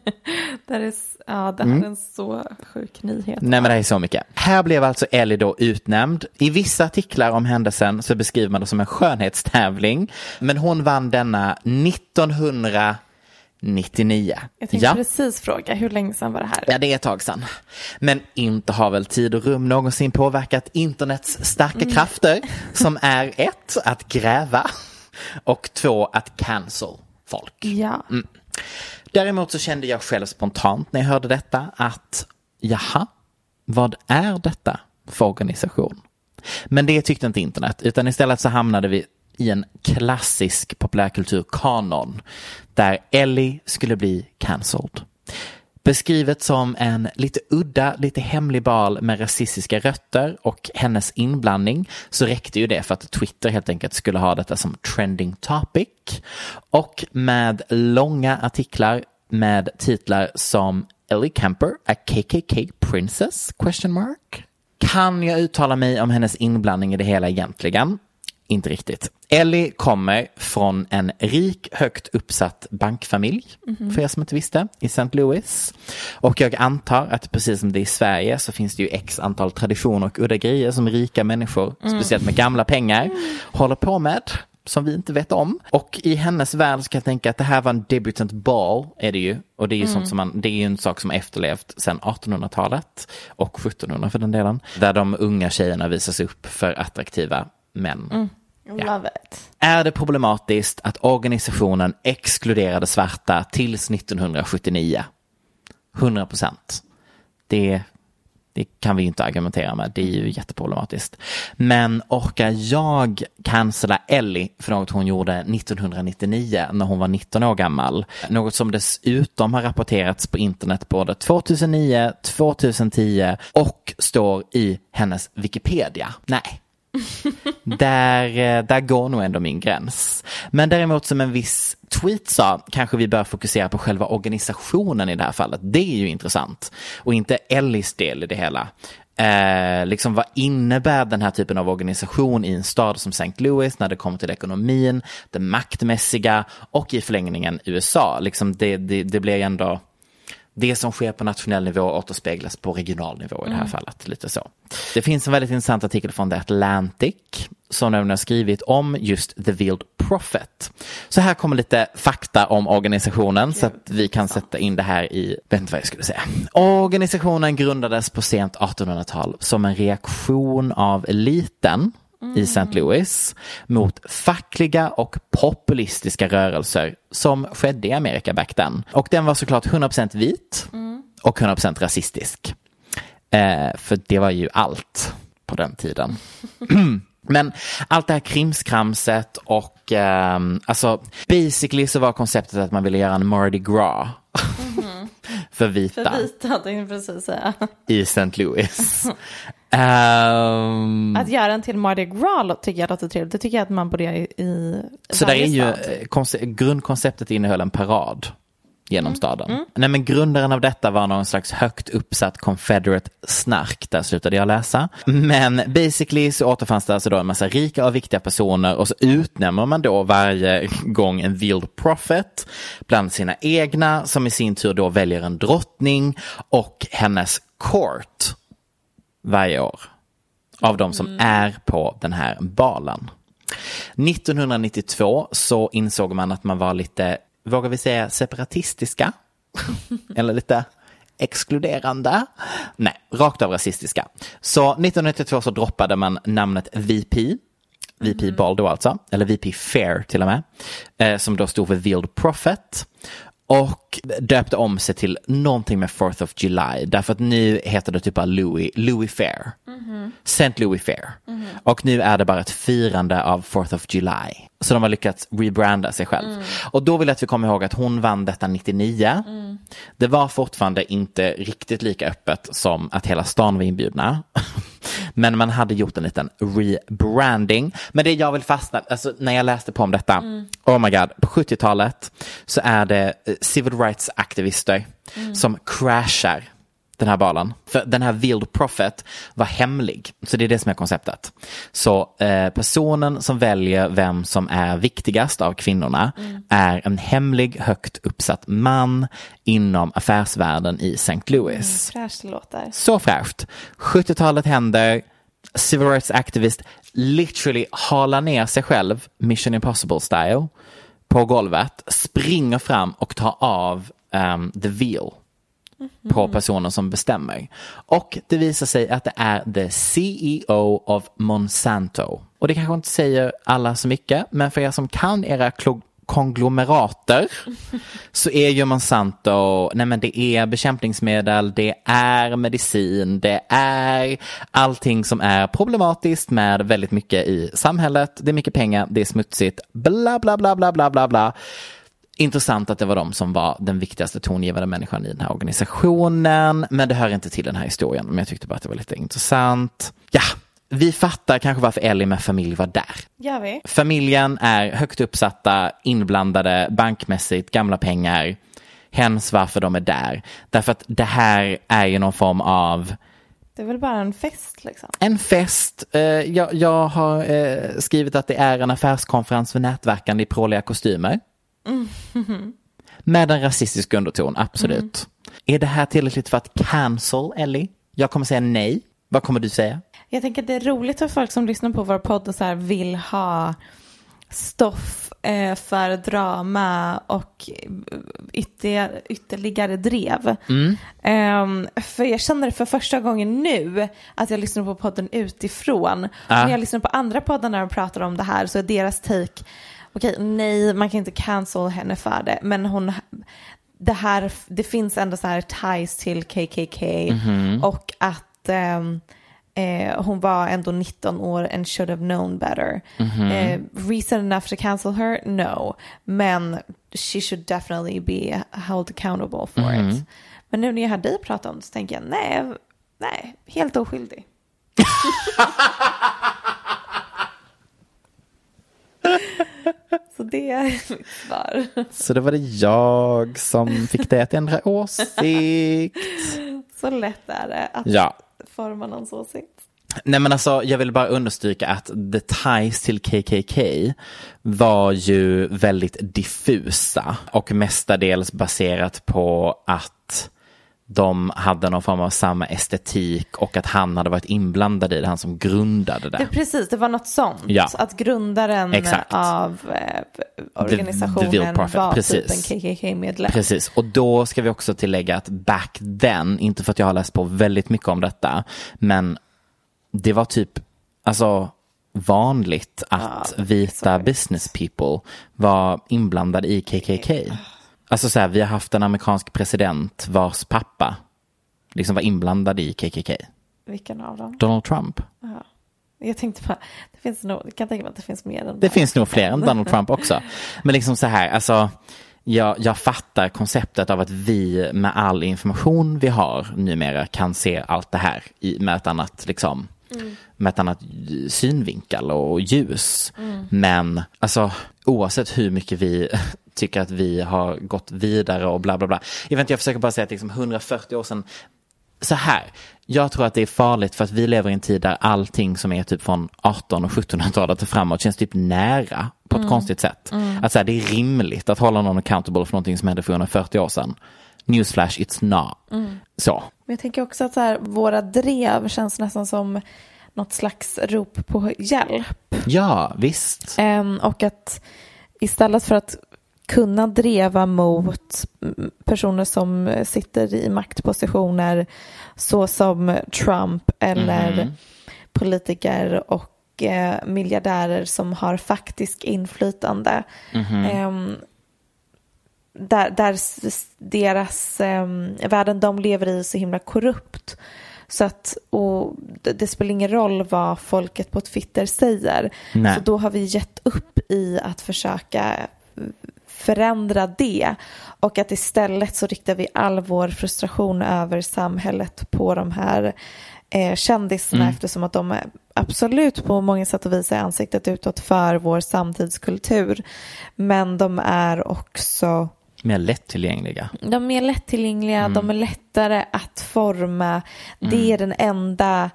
Det här är, ja, det här är en så sjuk nyhet. Nej men det här är så mycket. Här blev alltså Ellie då utnämnd. I vissa artiklar om händelsen så beskriver man det som en skönhetstävling. Men hon vann denna 1999. Jag tänkte ja. precis fråga, hur länge sedan var det här? Ja, det är ett tag sedan. Men inte har väl tid och rum någonsin påverkat internets starka krafter som är ett, att gräva och två, att cancel folk. Ja. Däremot så kände jag själv spontant när jag hörde detta att jaha, vad är detta för organisation? Men det tyckte inte internet, utan istället så hamnade vi i en klassisk populärkulturkanon där Ellie skulle bli cancelled. Beskrivet som en lite udda, lite hemlig bal med rasistiska rötter och hennes inblandning så räckte ju det för att Twitter helt enkelt skulle ha detta som trending topic. Och med långa artiklar med titlar som Ellie Kemper, a KKK princess? Question mark. Kan jag uttala mig om hennes inblandning i det hela egentligen? Inte riktigt. Ellie kommer från en rik, högt uppsatt bankfamilj, för er som inte visste, i St. Louis. Och jag antar att precis som det är i Sverige så finns det ju x antal traditioner och udda grejer som rika människor, speciellt med gamla pengar, håller på med som vi inte vet om. Och i hennes värld så kan jag tänka att det här var en debutant ball, är det ju. Och det är ju sånt som man, det är ju en sak som efterlevt sedan 1800-talet och 1700 för den delen. Där de unga tjejerna visas upp för attraktiva män. Love it. Är det problematiskt att organisationen exkluderade svarta tills 1979? 100 procent. Det, det kan vi inte argumentera med. Det är ju jätteproblematiskt. Men orkar jag cancella Ellie för något hon gjorde 1999 när hon var 19 år gammal? Något som dessutom har rapporterats på internet både 2009, 2010 och står i hennes Wikipedia. Nej, där, eh, där går nog ändå min gräns. Men däremot som en viss tweet sa, kanske vi bör fokusera på själva organisationen i det här fallet. Det är ju intressant. Och inte Ellis del i det hela. Eh, liksom vad innebär den här typen av organisation i en stad som St. Louis när det kommer till ekonomin, det maktmässiga och i förlängningen USA. Liksom det, det, det blir ändå det som sker på nationell nivå återspeglas på regional nivå i det här fallet. Lite så. Det finns en väldigt intressant artikel från The Atlantic som nämligen har skrivit om just The Veiled Prophet. Så här kommer lite fakta om organisationen så att vi kan sätta in det här i, inte vad jag skulle säga. Organisationen grundades på sent 1800-tal som en reaktion av eliten i St. Louis mot fackliga och populistiska rörelser som skedde i Amerika back then. Och den var såklart 100% vit och 100% rasistisk. Eh, för det var ju allt på den tiden. Men allt det här krimskramset och ehm, alltså basically så var konceptet att man ville göra en Mardi Gras för vita För vita tänkte jag precis säga. i St. Louis. Ehm, Att göra en till Mardi Gras tycker jag låter trevligt. Det tycker jag att man borde göra i, i Så där är ju, eh, konce- grundkonceptet innehöll en parad genom Mm. staden. Nej men grundaren av detta var någon slags högt uppsatt confederate snark, där slutade jag läsa. Men basically så återfanns det alltså då en massa rika och viktiga personer och så utnämner man då varje gång en veiled prophet bland sina egna som i sin tur då väljer en drottning och hennes court varje år av de som är på den här balen. 1992 så insåg man att man var lite, vågar vi säga separatistiska? Eller lite exkluderande? Nej, rakt av rasistiska. Så 1992 så droppade man namnet VP. VP Ball då alltså, eller VP Fair till och med. Eh, som då stod för Veiled Prophet. Och döpte om sig till någonting med 4th of July. Därför att nu heter det typ bara Louis, Louis Fair. St. Louis Fair. Och nu är det bara ett firande av 4th of July. Så de har lyckats rebranda sig själv. Och då vill jag att vi kommer ihåg att hon vann detta 99. Det var fortfarande inte riktigt lika öppet som att hela stan var inbjudna. Men man hade gjort en liten rebranding. Men det jag vill fastna, alltså när jag läste på om detta, oh my god, på 70-talet så är det eh, civil rights aktivister som crashar den här balen. För den här Wild Prophet var hemlig. Så det är det som är konceptet. Så eh, personen som väljer vem som är viktigast av kvinnorna är en hemlig högt uppsatt man inom affärsvärlden i St. Louis. Fräscht det låter. Så fräscht. 70-talet händer. Civil rights activist literally halar ner sig själv, Mission Impossible style, på golvet, springer fram och tar av um, the veal på personen som bestämmer. Och det visar sig att det är the CEO of Monsanto. Och det kanske inte säger alla så mycket, men för er som kan era konglomerater så är ju Monsanto, nej men det är bekämpningsmedel, det är medicin, det är allting som är problematiskt med väldigt mycket i samhället. Det är mycket pengar, det är smutsigt, bla bla bla bla bla bla bla. Intressant att det var de som var den viktigaste tongivande människan i den här organisationen. Men det hör inte till den här historien. Men jag tyckte bara att det var lite intressant. Ja, vi fattar kanske varför Ellie med familj var där. Gör vi? Familjen är högt uppsatta, inblandade, bankmässigt, gamla pengar. Hens varför de är där. Därför att det här är ju någon form av Det är väl bara en fest liksom. en fest. Eh, jag, jag har eh, skrivit att det är en affärskonferens för nätverkande i pråliga kostymer. Med en rasistisk underton, absolut. Är det här tillräckligt för att cancel Ellie? Jag kommer säga nej. Vad kommer du säga? Jag tänker att det är roligt för folk som lyssnar på vår podd och så här vill ha stoff eh, för drama och ytter, ytterligare drev. Ehm, för jag känner det för första gången nu att jag lyssnar på podden utifrån. Ja. När jag lyssnar på andra poddar när de pratar om det här så är deras take, okej nej man kan inte cancel henne för det, men hon det här, det finns ändå så här ties till KKK och att ehm, eh, hon var ändå 19 år and should have known better. Eh, reason enough to cancel her? No. Men she should definitely be held accountable for it. Men nu när jag hör dig prata om det så tänker jag nej, nej, helt oskyldig. så det är mitt svar. Så det var det jag som fick dig att ändra åsikt. Så lätt är det att Ja. forma någons åsikt. Nej men alltså jag vill bara understryka att the ties till KKK var ju väldigt diffusa och mestadels baserat på att de hade någon form av samma estetik och att han hade varit inblandad i det, han som grundade Ja, det. precis, det var något sånt. Ja. Att grundaren Exakt. av eh, organisationen The Will Prophet, var precis. typ en KKK-medlem. Precis, och då ska vi också tillägga att back then, inte för att jag har läst på väldigt mycket om detta, men det var typ, alltså vanligt att vita business people var inblandade i KKK. Alltså så här, vi har haft en amerikansk president vars pappa liksom var inblandad i KKK. Vilken av dem? Donald Trump. Jag tänkte bara, det finns nog, jag kan tänka mig att det finns mer än Det finns nog fler än Donald Trump också. Men liksom så här, alltså jag, jag fattar konceptet av att vi med all information vi har numera kan se allt det här i, med ett annat liksom med ett annat synvinkel och ljus. Men alltså oavsett hur mycket vi tycker att vi har gått vidare och bla bla bla. Jag, vet inte, jag försöker bara säga att liksom 140 år sedan så här, jag tror att det är farligt för att vi lever i en tid där allting som är typ från 18 och 1700-talet och framåt känns typ nära på ett konstigt sätt. Att så här, det är rimligt att hålla någon accountable för någonting som hände för 140 år sedan. Newsflash, it's not. Så. Men jag tänker också att så här, våra drev känns nästan som något slags rop på hjälp. Ja, visst. Ehm, och att istället för att kunna dreva mot mm, personer som sitter i maktpositioner så som Trump eller politiker och eh, miljardärer som har faktisk inflytande. Ehm, där, där deras um, världen de lever i är så himla korrupt. Så att, och det, det spelar ingen roll vad folket på Twitter säger. Nej. Så då har vi gett upp i att försöka förändra det. Och att istället så riktar vi all vår frustration över samhället på de här eh, kändisarna Mm. eftersom att de är absolut på många sätt och vis är ansiktet utåt för vår samtidskultur. Men de är också Mer lättillgängliga. de är lättillgängliga, de är lättare att forma. Det är den enda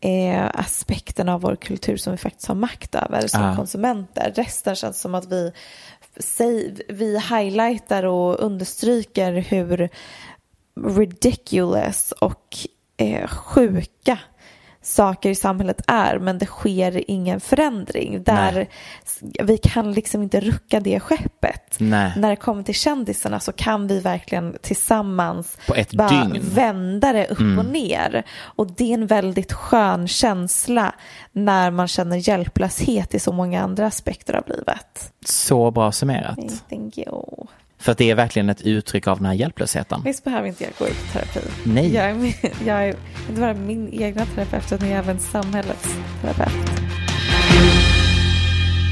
eh, aspekten av vår kultur som vi faktiskt har makt över som Ja. konsumenter. Resten känns som att vi, vi highlightar och understryker hur ridiculous och eh, sjuka saker i samhället är men det sker ingen förändring. Där Nej. vi kan liksom inte rucka det skeppet. Nej. När det kommer till kändisarna så kan vi verkligen tillsammans På ett bara dygn. Mm. vända det upp och ner. Och det är en väldigt skön känsla när man känner hjälplöshet i så många andra aspekter av livet. Så bra summerat. Thank you. För att det är verkligen ett uttryck av den här hjälplösheten. Visst behöver inte jag gå i terapi? Nej. Jag är, min- jag är inte bara min egna terapeut utan jag är även samhällets terapeut.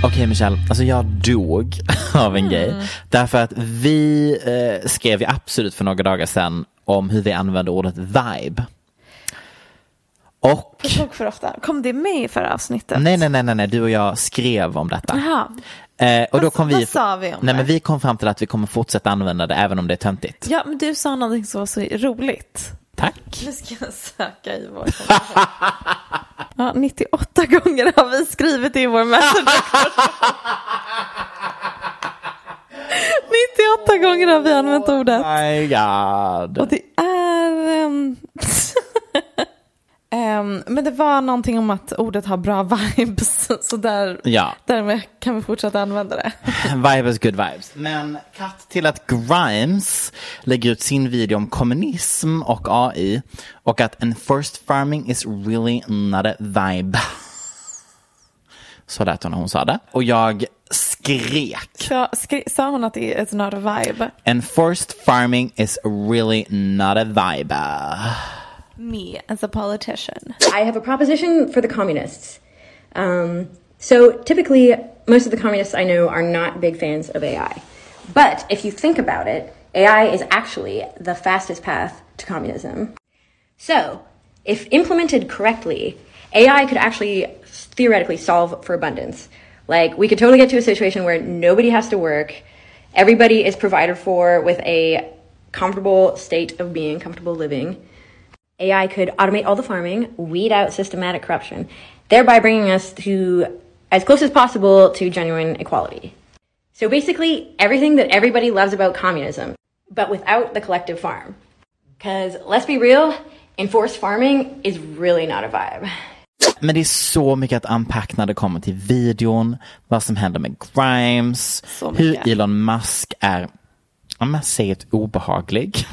Okej Michelle, alltså jag dog av en grej. Därför att vi eh, skrev ju absolut för några dagar sedan om hur vi använder ordet vibe. Och, På tok för ofta. Kom det med i förra avsnittet? nej nej nej nej, du och jag skrev om detta. Jaha. Eh, och då Vad- kom vi, vad sa vi om nej, det? men vi kom fram till att vi kommer fortsätta använda det även om det är töntigt. Ja, men du sa någonting som var så roligt. Tack. Nu ska jag söka i vår Ja, 98 gånger har vi skrivit i vår messenger 98 gånger har vi använt ordet. My God. Och det är... ehm, ehm, men det var någonting om att ordet har bra vibes. Så där, Ja. därmed kan vi fortsätta använda det. Vibes, good vibes. Men katt till att Grimes lägger ut sin video om kommunism och AI och att enforced farming is really not a vibe. Så lät hon när hon sa det. Och jag skrek. Så, skri- sa hon att det är it's not a vibe? Enforced farming is really not a vibe. Me as a politician. I have a proposition for the communists. Um, so typically, most of the communists I know are not big fans of AI. But if you think about it, AI is actually the fastest path to communism. So, if implemented correctly, AI could actually theoretically solve for abundance. Like, we could totally get to a situation where nobody has to work, everybody is provided for with a comfortable state of being, comfortable living. AI could automate all the farming, weed out systematic corruption, thereby bringing us to as close as possible to genuine equality. So basically, everything that everybody loves about communism, but without the collective farm. Because let's be real, enforced farming is really not a vibe. Men det är så mycket att unpack när det kommer till videon, vad som händer med Grimes, hur Elon Musk är, om man säger ett obehaglig.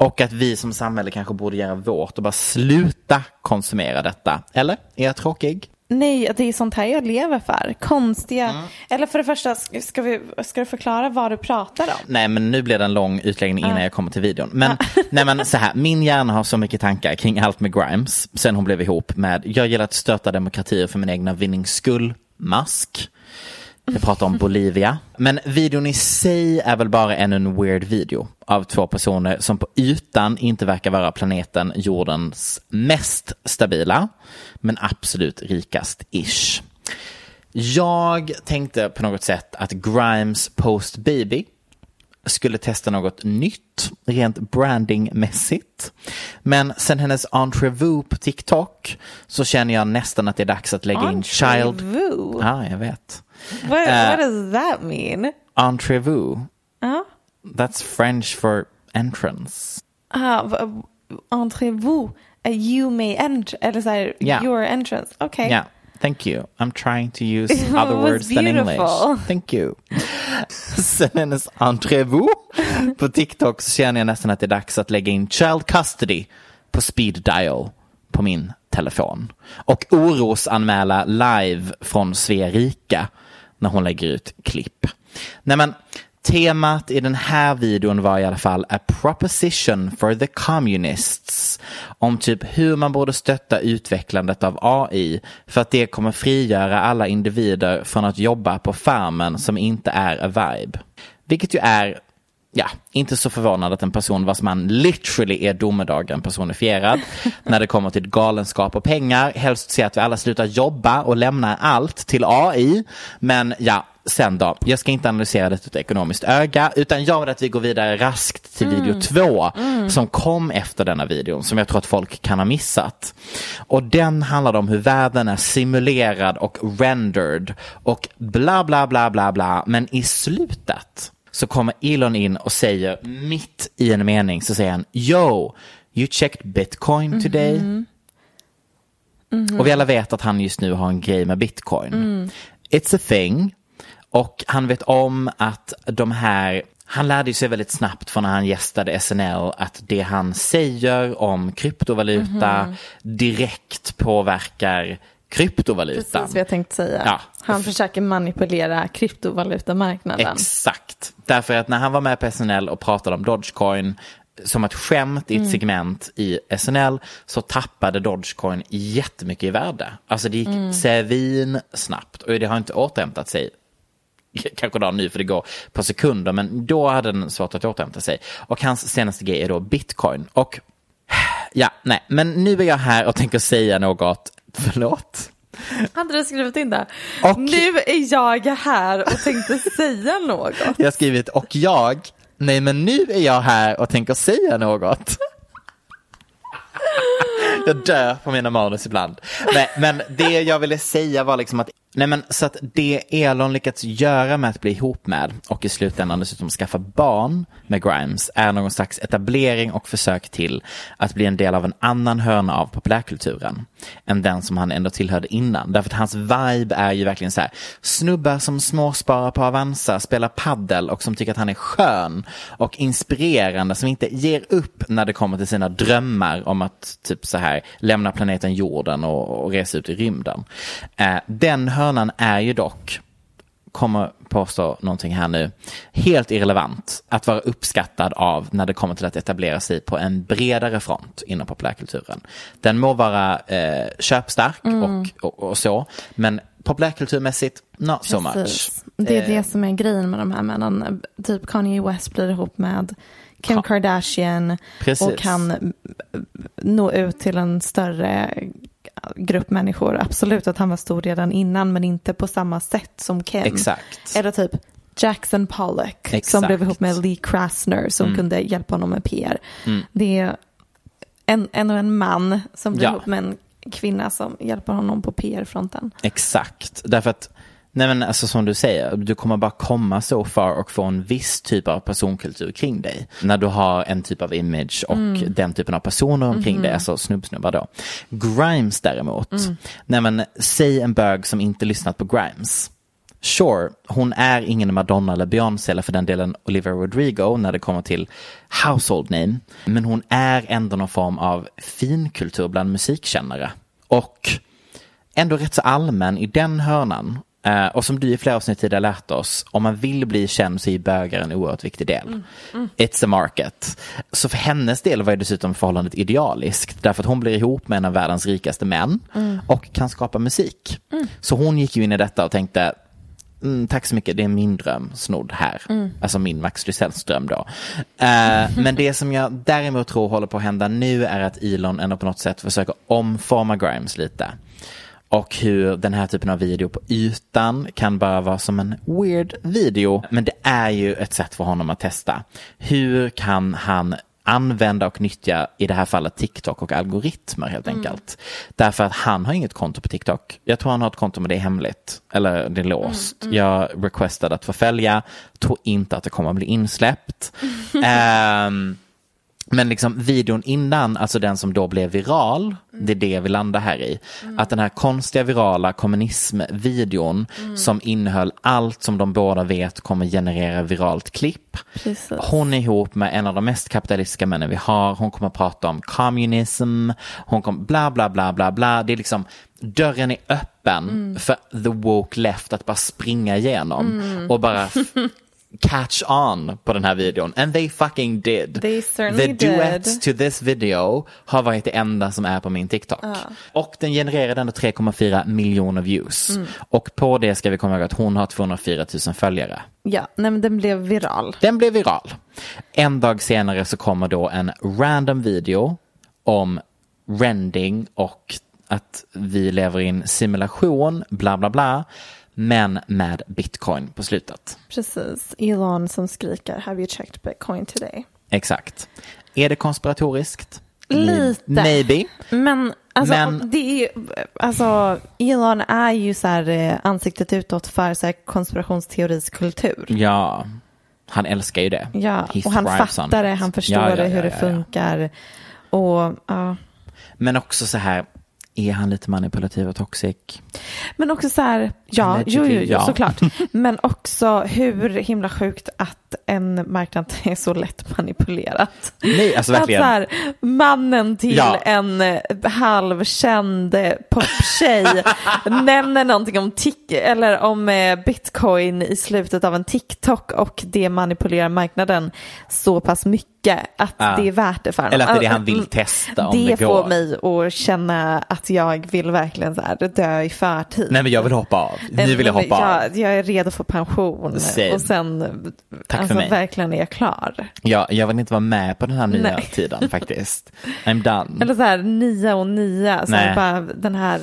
Och att vi som samhälle kanske borde göra vårt och bara sluta konsumera detta. Eller? Är jag tråkig? Nej, det är sånt här jag lever för. Konstiga. Mm. Eller för det första, ska, vi, ska du förklara vad du pratar om? Nej men nu blir det en lång utläggning innan jag kommer till videon. Men, nej, men så här, min hjärna har så mycket tankar kring allt med Grimes sen hon blev ihop med, jag gillar att stötta demokratier för min egna vinnings skull, Musk. Jag pratar om Bolivia. Men videon i sig är väl bara ännu en weird video av två personer som på ytan inte verkar vara planeten jordens mest stabila, men absolut rikast-ish. Jag tänkte på något sätt att Grimes Post Baby skulle testa något nytt, rent brandingmässigt. Men sen hennes entrevue på TikTok så känner jag nästan att det är dags att lägga in child... Entrevue? Ja, jag vet. What, Eh. what does that mean? Entrevue, Ja. that's French for entrance. V- entrevue. Uh, you may enter, eller så här, Ja. your entrance. Okej. Yeah, thank you. I'm trying to use other words than beautiful. English. Thank you. Sen hennes entrevue på TikTok så känner jag nästan att det är dags att lägga in child custody på speed dial på min telefon. Och orosanmäla live från Sverika när hon lägger ut klipp. Nej men, temat i den här videon var i alla fall a proposition for the communists om typ hur man borde stötta utvecklandet av AI för att det kommer frigöra alla individer från att jobba på farmen som inte är a vibe. Vilket ju är ja, inte så förvånad att en person vars man literally är domedagen personifierad när det kommer till galenskap och pengar helst ser att vi alla slutar jobba och lämnar allt till AI. Men ja, sen då. Jag ska inte analysera det ur ett ekonomiskt öga utan jag vill att vi går vidare raskt till video två som kom efter denna videon som jag tror att folk kan ha missat. Och den handlar om hur världen är simulerad och rendered och bla bla bla bla bla men i slutet så kommer Elon in och säger mitt i en mening så säger han Yo, you checked bitcoin today? Och vi alla vet att han just nu har en grej med bitcoin. It's a thing. Och han vet om att de här, han lärde sig väldigt snabbt från när han gästade SNL att det han säger om kryptovaluta direkt påverkar kryptovalutan. Precis vad jag tänkte säga. Ja. Han försöker manipulera kryptovalutamarknaden. Exakt. Därför att när han var med på SNL och pratade om Dogecoin som ett skämt i ett segment i SNL så tappade Dogecoin jättemycket i värde. Alltså det gick svin snabbt och det har inte återhämtat sig. Kanske då nu för det går på sekunder men då hade den svårt att återhämta sig. Och hans senaste grej är då bitcoin. Och ja, nej, men nu är jag här och tänker säga något, förlåt. Hade du skrivit in det? Och- Nu är jag här och tänkte säga något. Jag har skrivit och jag, nej men nu är jag här och tänker säga något. Jag dör på mina manus ibland. Nej, men det jag ville säga var liksom att, nej men så att det Elon lyckats göra med att bli ihop med och i slutändan dessutom skaffa barn med Grimes är någon slags etablering och försök till att bli en del av en annan hörna av populärkulturen än den som han ändå tillhörde innan. Därför att hans vibe är ju verkligen så här, snubbar som småsparar på Avanza, spelar paddel och som tycker att han är skön och inspirerande, som inte ger upp när det kommer till sina drömmar om att typ så här lämna planeten jorden och, och resa ut i rymden. Eh, den hörnan är ju dock kommer påstå någonting här nu, helt irrelevant att vara uppskattad av när det kommer till att etablera sig på en bredare front inom populärkulturen. Den må vara eh, köpstark och, och, och så, men populärkulturmässigt, not so much. Precis. Det är Eh, det som är grejen med de här männen. Typ Kanye West blir ihop med Kim. Kardashian Precis. och kan nå ut till en större grupp människor. Absolut att han var stor redan innan men inte på samma sätt som Kim. Exakt. Eller typ Jackson Pollock som Exakt. blev ihop med Lee Krasner som kunde hjälpa honom med PR. Det är en, en, en man som blir Ja. ihop med en kvinna som hjälper honom på PR-fronten. Exakt, därför att Nej men alltså som du säger, du kommer bara komma så far och få en viss typ av personkultur kring dig. När du har en typ av image och den typen av personer omkring dig, alltså snubbsnubbar då. Grimes däremot, nej men säg en bög som inte lyssnat på Grimes. Sure, hon är ingen Madonna eller Beyoncé eller för den delen Olivia Rodrigo när det kommer till household name. Men hon är ändå någon form av finkultur bland musikkännare. Och ändå rätt så allmän i den hörnan. Eh, och som du i flera avsnitt tidigare lärt oss, om man vill bli känd så är bögar en oerhört viktig del. It's a market. Så för hennes del var det dessutom förhållandet idealiskt, därför att hon blir ihop med en av världens rikaste män och kan skapa musik. Så hon gick ju in i detta och tänkte, Mm, tack så mycket, det är min dröm snodd här. Alltså min Max Lysells dröm då. Eh, men det som jag däremot tror håller på att hända nu är att Elon ändå på något sätt försöker omforma Grimes lite. Och hur den här typen av video på ytan kan bara vara som en weird video. Men det är ju ett sätt för honom att testa. Hur kan han använda och nyttja i det här fallet TikTok och algoritmer helt enkelt. Därför att han har inget konto på TikTok. Jag tror han har ett konto men det är hemligt. Eller det är låst. Jag requestade att få följa. Tror inte att det kommer att bli insläppt. Ehm, men liksom videon innan, alltså den som då blev viral, det är det vi landar här i. Att den här konstiga virala kommunismvideon som innehöll allt som de båda vet kommer generera viralt klipp. Precis. Hon är ihop med en av de mest kapitalistiska männen vi har. Hon kommer att prata om communism. Hon kommer bla bla bla bla bla. Det är liksom dörren är öppen för the woke left att bara springa igenom och bara catch on på den här videon. And they fucking did. They certainly The duet did. to this video har varit det enda som är på min TikTok. Och den genererade ändå 3,4 miljoner views. Mm. Och på det ska vi komma ihåg att hon har 204 000 följare. Ja, nej, men den blev viral. Den blev viral. En dag senare så kommer då en random video om rending och att vi lever i en simulation, bla bla bla, men med bitcoin på slutet. Precis. Elon som skriker Have you checked bitcoin today? Exakt. Är det konspiratoriskt? Lite. Maybe. Men alltså, Men- det är alltså Elon är ju så här eh, ansiktet utåt för så här konspirationsteoriskultur. Ja, han älskar ju det. Ja, He och han fattar det, han förstår Ja, ja, det, hur ja, det ja, ja. funkar. Och ja. Men också så här, är han lite manipulativ och toxic? Men också så här, ja, jo, jo, ja. såklart. Men också hur himla sjukt att en marknad är så lätt manipulerat. Nej, alltså verkligen. Att så här, mannen till Ja. en eh, halvkänd eh, poptjej nämner någonting om, tic- eller om eh, bitcoin i slutet av en TikTok och det manipulerar marknaden så pass mycket att Ja. det är värt det för honom. Eller att det är det han Alltså, vill testa om det det går. får mig att känna att jag vill verkligen så här, dö i förtid. Nej men jag vill hoppa av. Nu vill jag Men hoppa av. jag, jag är redo för pension Same. och sen Tack för alltså, mig. verkligen är jag klar. Ja, jag vill inte vara med på den här nya Nej. tiden faktiskt. I'm done. Eller så här nia och nia, så här, bara den här,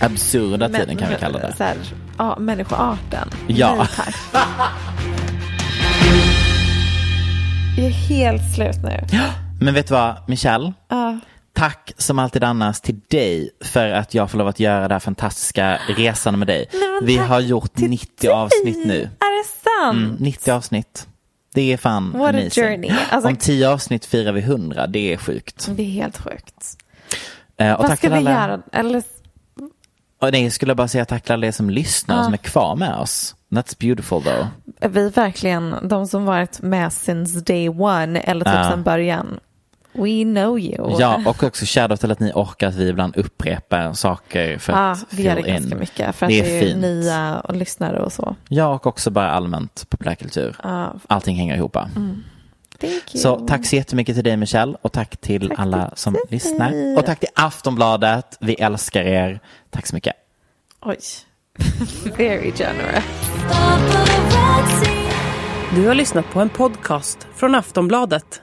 Absurda tiden men- kan vi kalla det. Så här, ja, människoarten. Ja. Nej, tack. Jag är helt slut nu. Men vet du vad, Michelle? Ja. Tack som alltid annars till dig för att jag får lov att göra det här fantastiska resan med dig. Vi har gjort till 90 dig. avsnitt nu. Är det sant? Mm, 90 avsnitt. Det är fan What a amazing. journey. Alltså- Om 10 avsnitt firar vi 100, det är sjukt. Det är helt sjukt. Eh, och Vad ska vi alla... göra? Eller, Och nej, jag skulle bara säga tack till alla er som lyssnar och som är kvar med oss. That's beautiful though. vi verkligen, de som varit med since day one eller typ Ja. sedan början. We know you. Ja, och också shoutout till att ni orkar att vi ibland upprepar saker för Ja, att vi gör det ganska in. mycket för att det det är fint. nya och lyssnare och så. Ja, och också bara allmänt populärkultur. Ja, Allting hänger ihop. you. Så tack så jättemycket till dig Michelle och tack till Tack alla till som dig. lyssnar. Och tack till Aftonbladet. Vi älskar er. Tack så mycket. Oj. Very generous. Du har lyssnat på en podcast från Aftonbladet.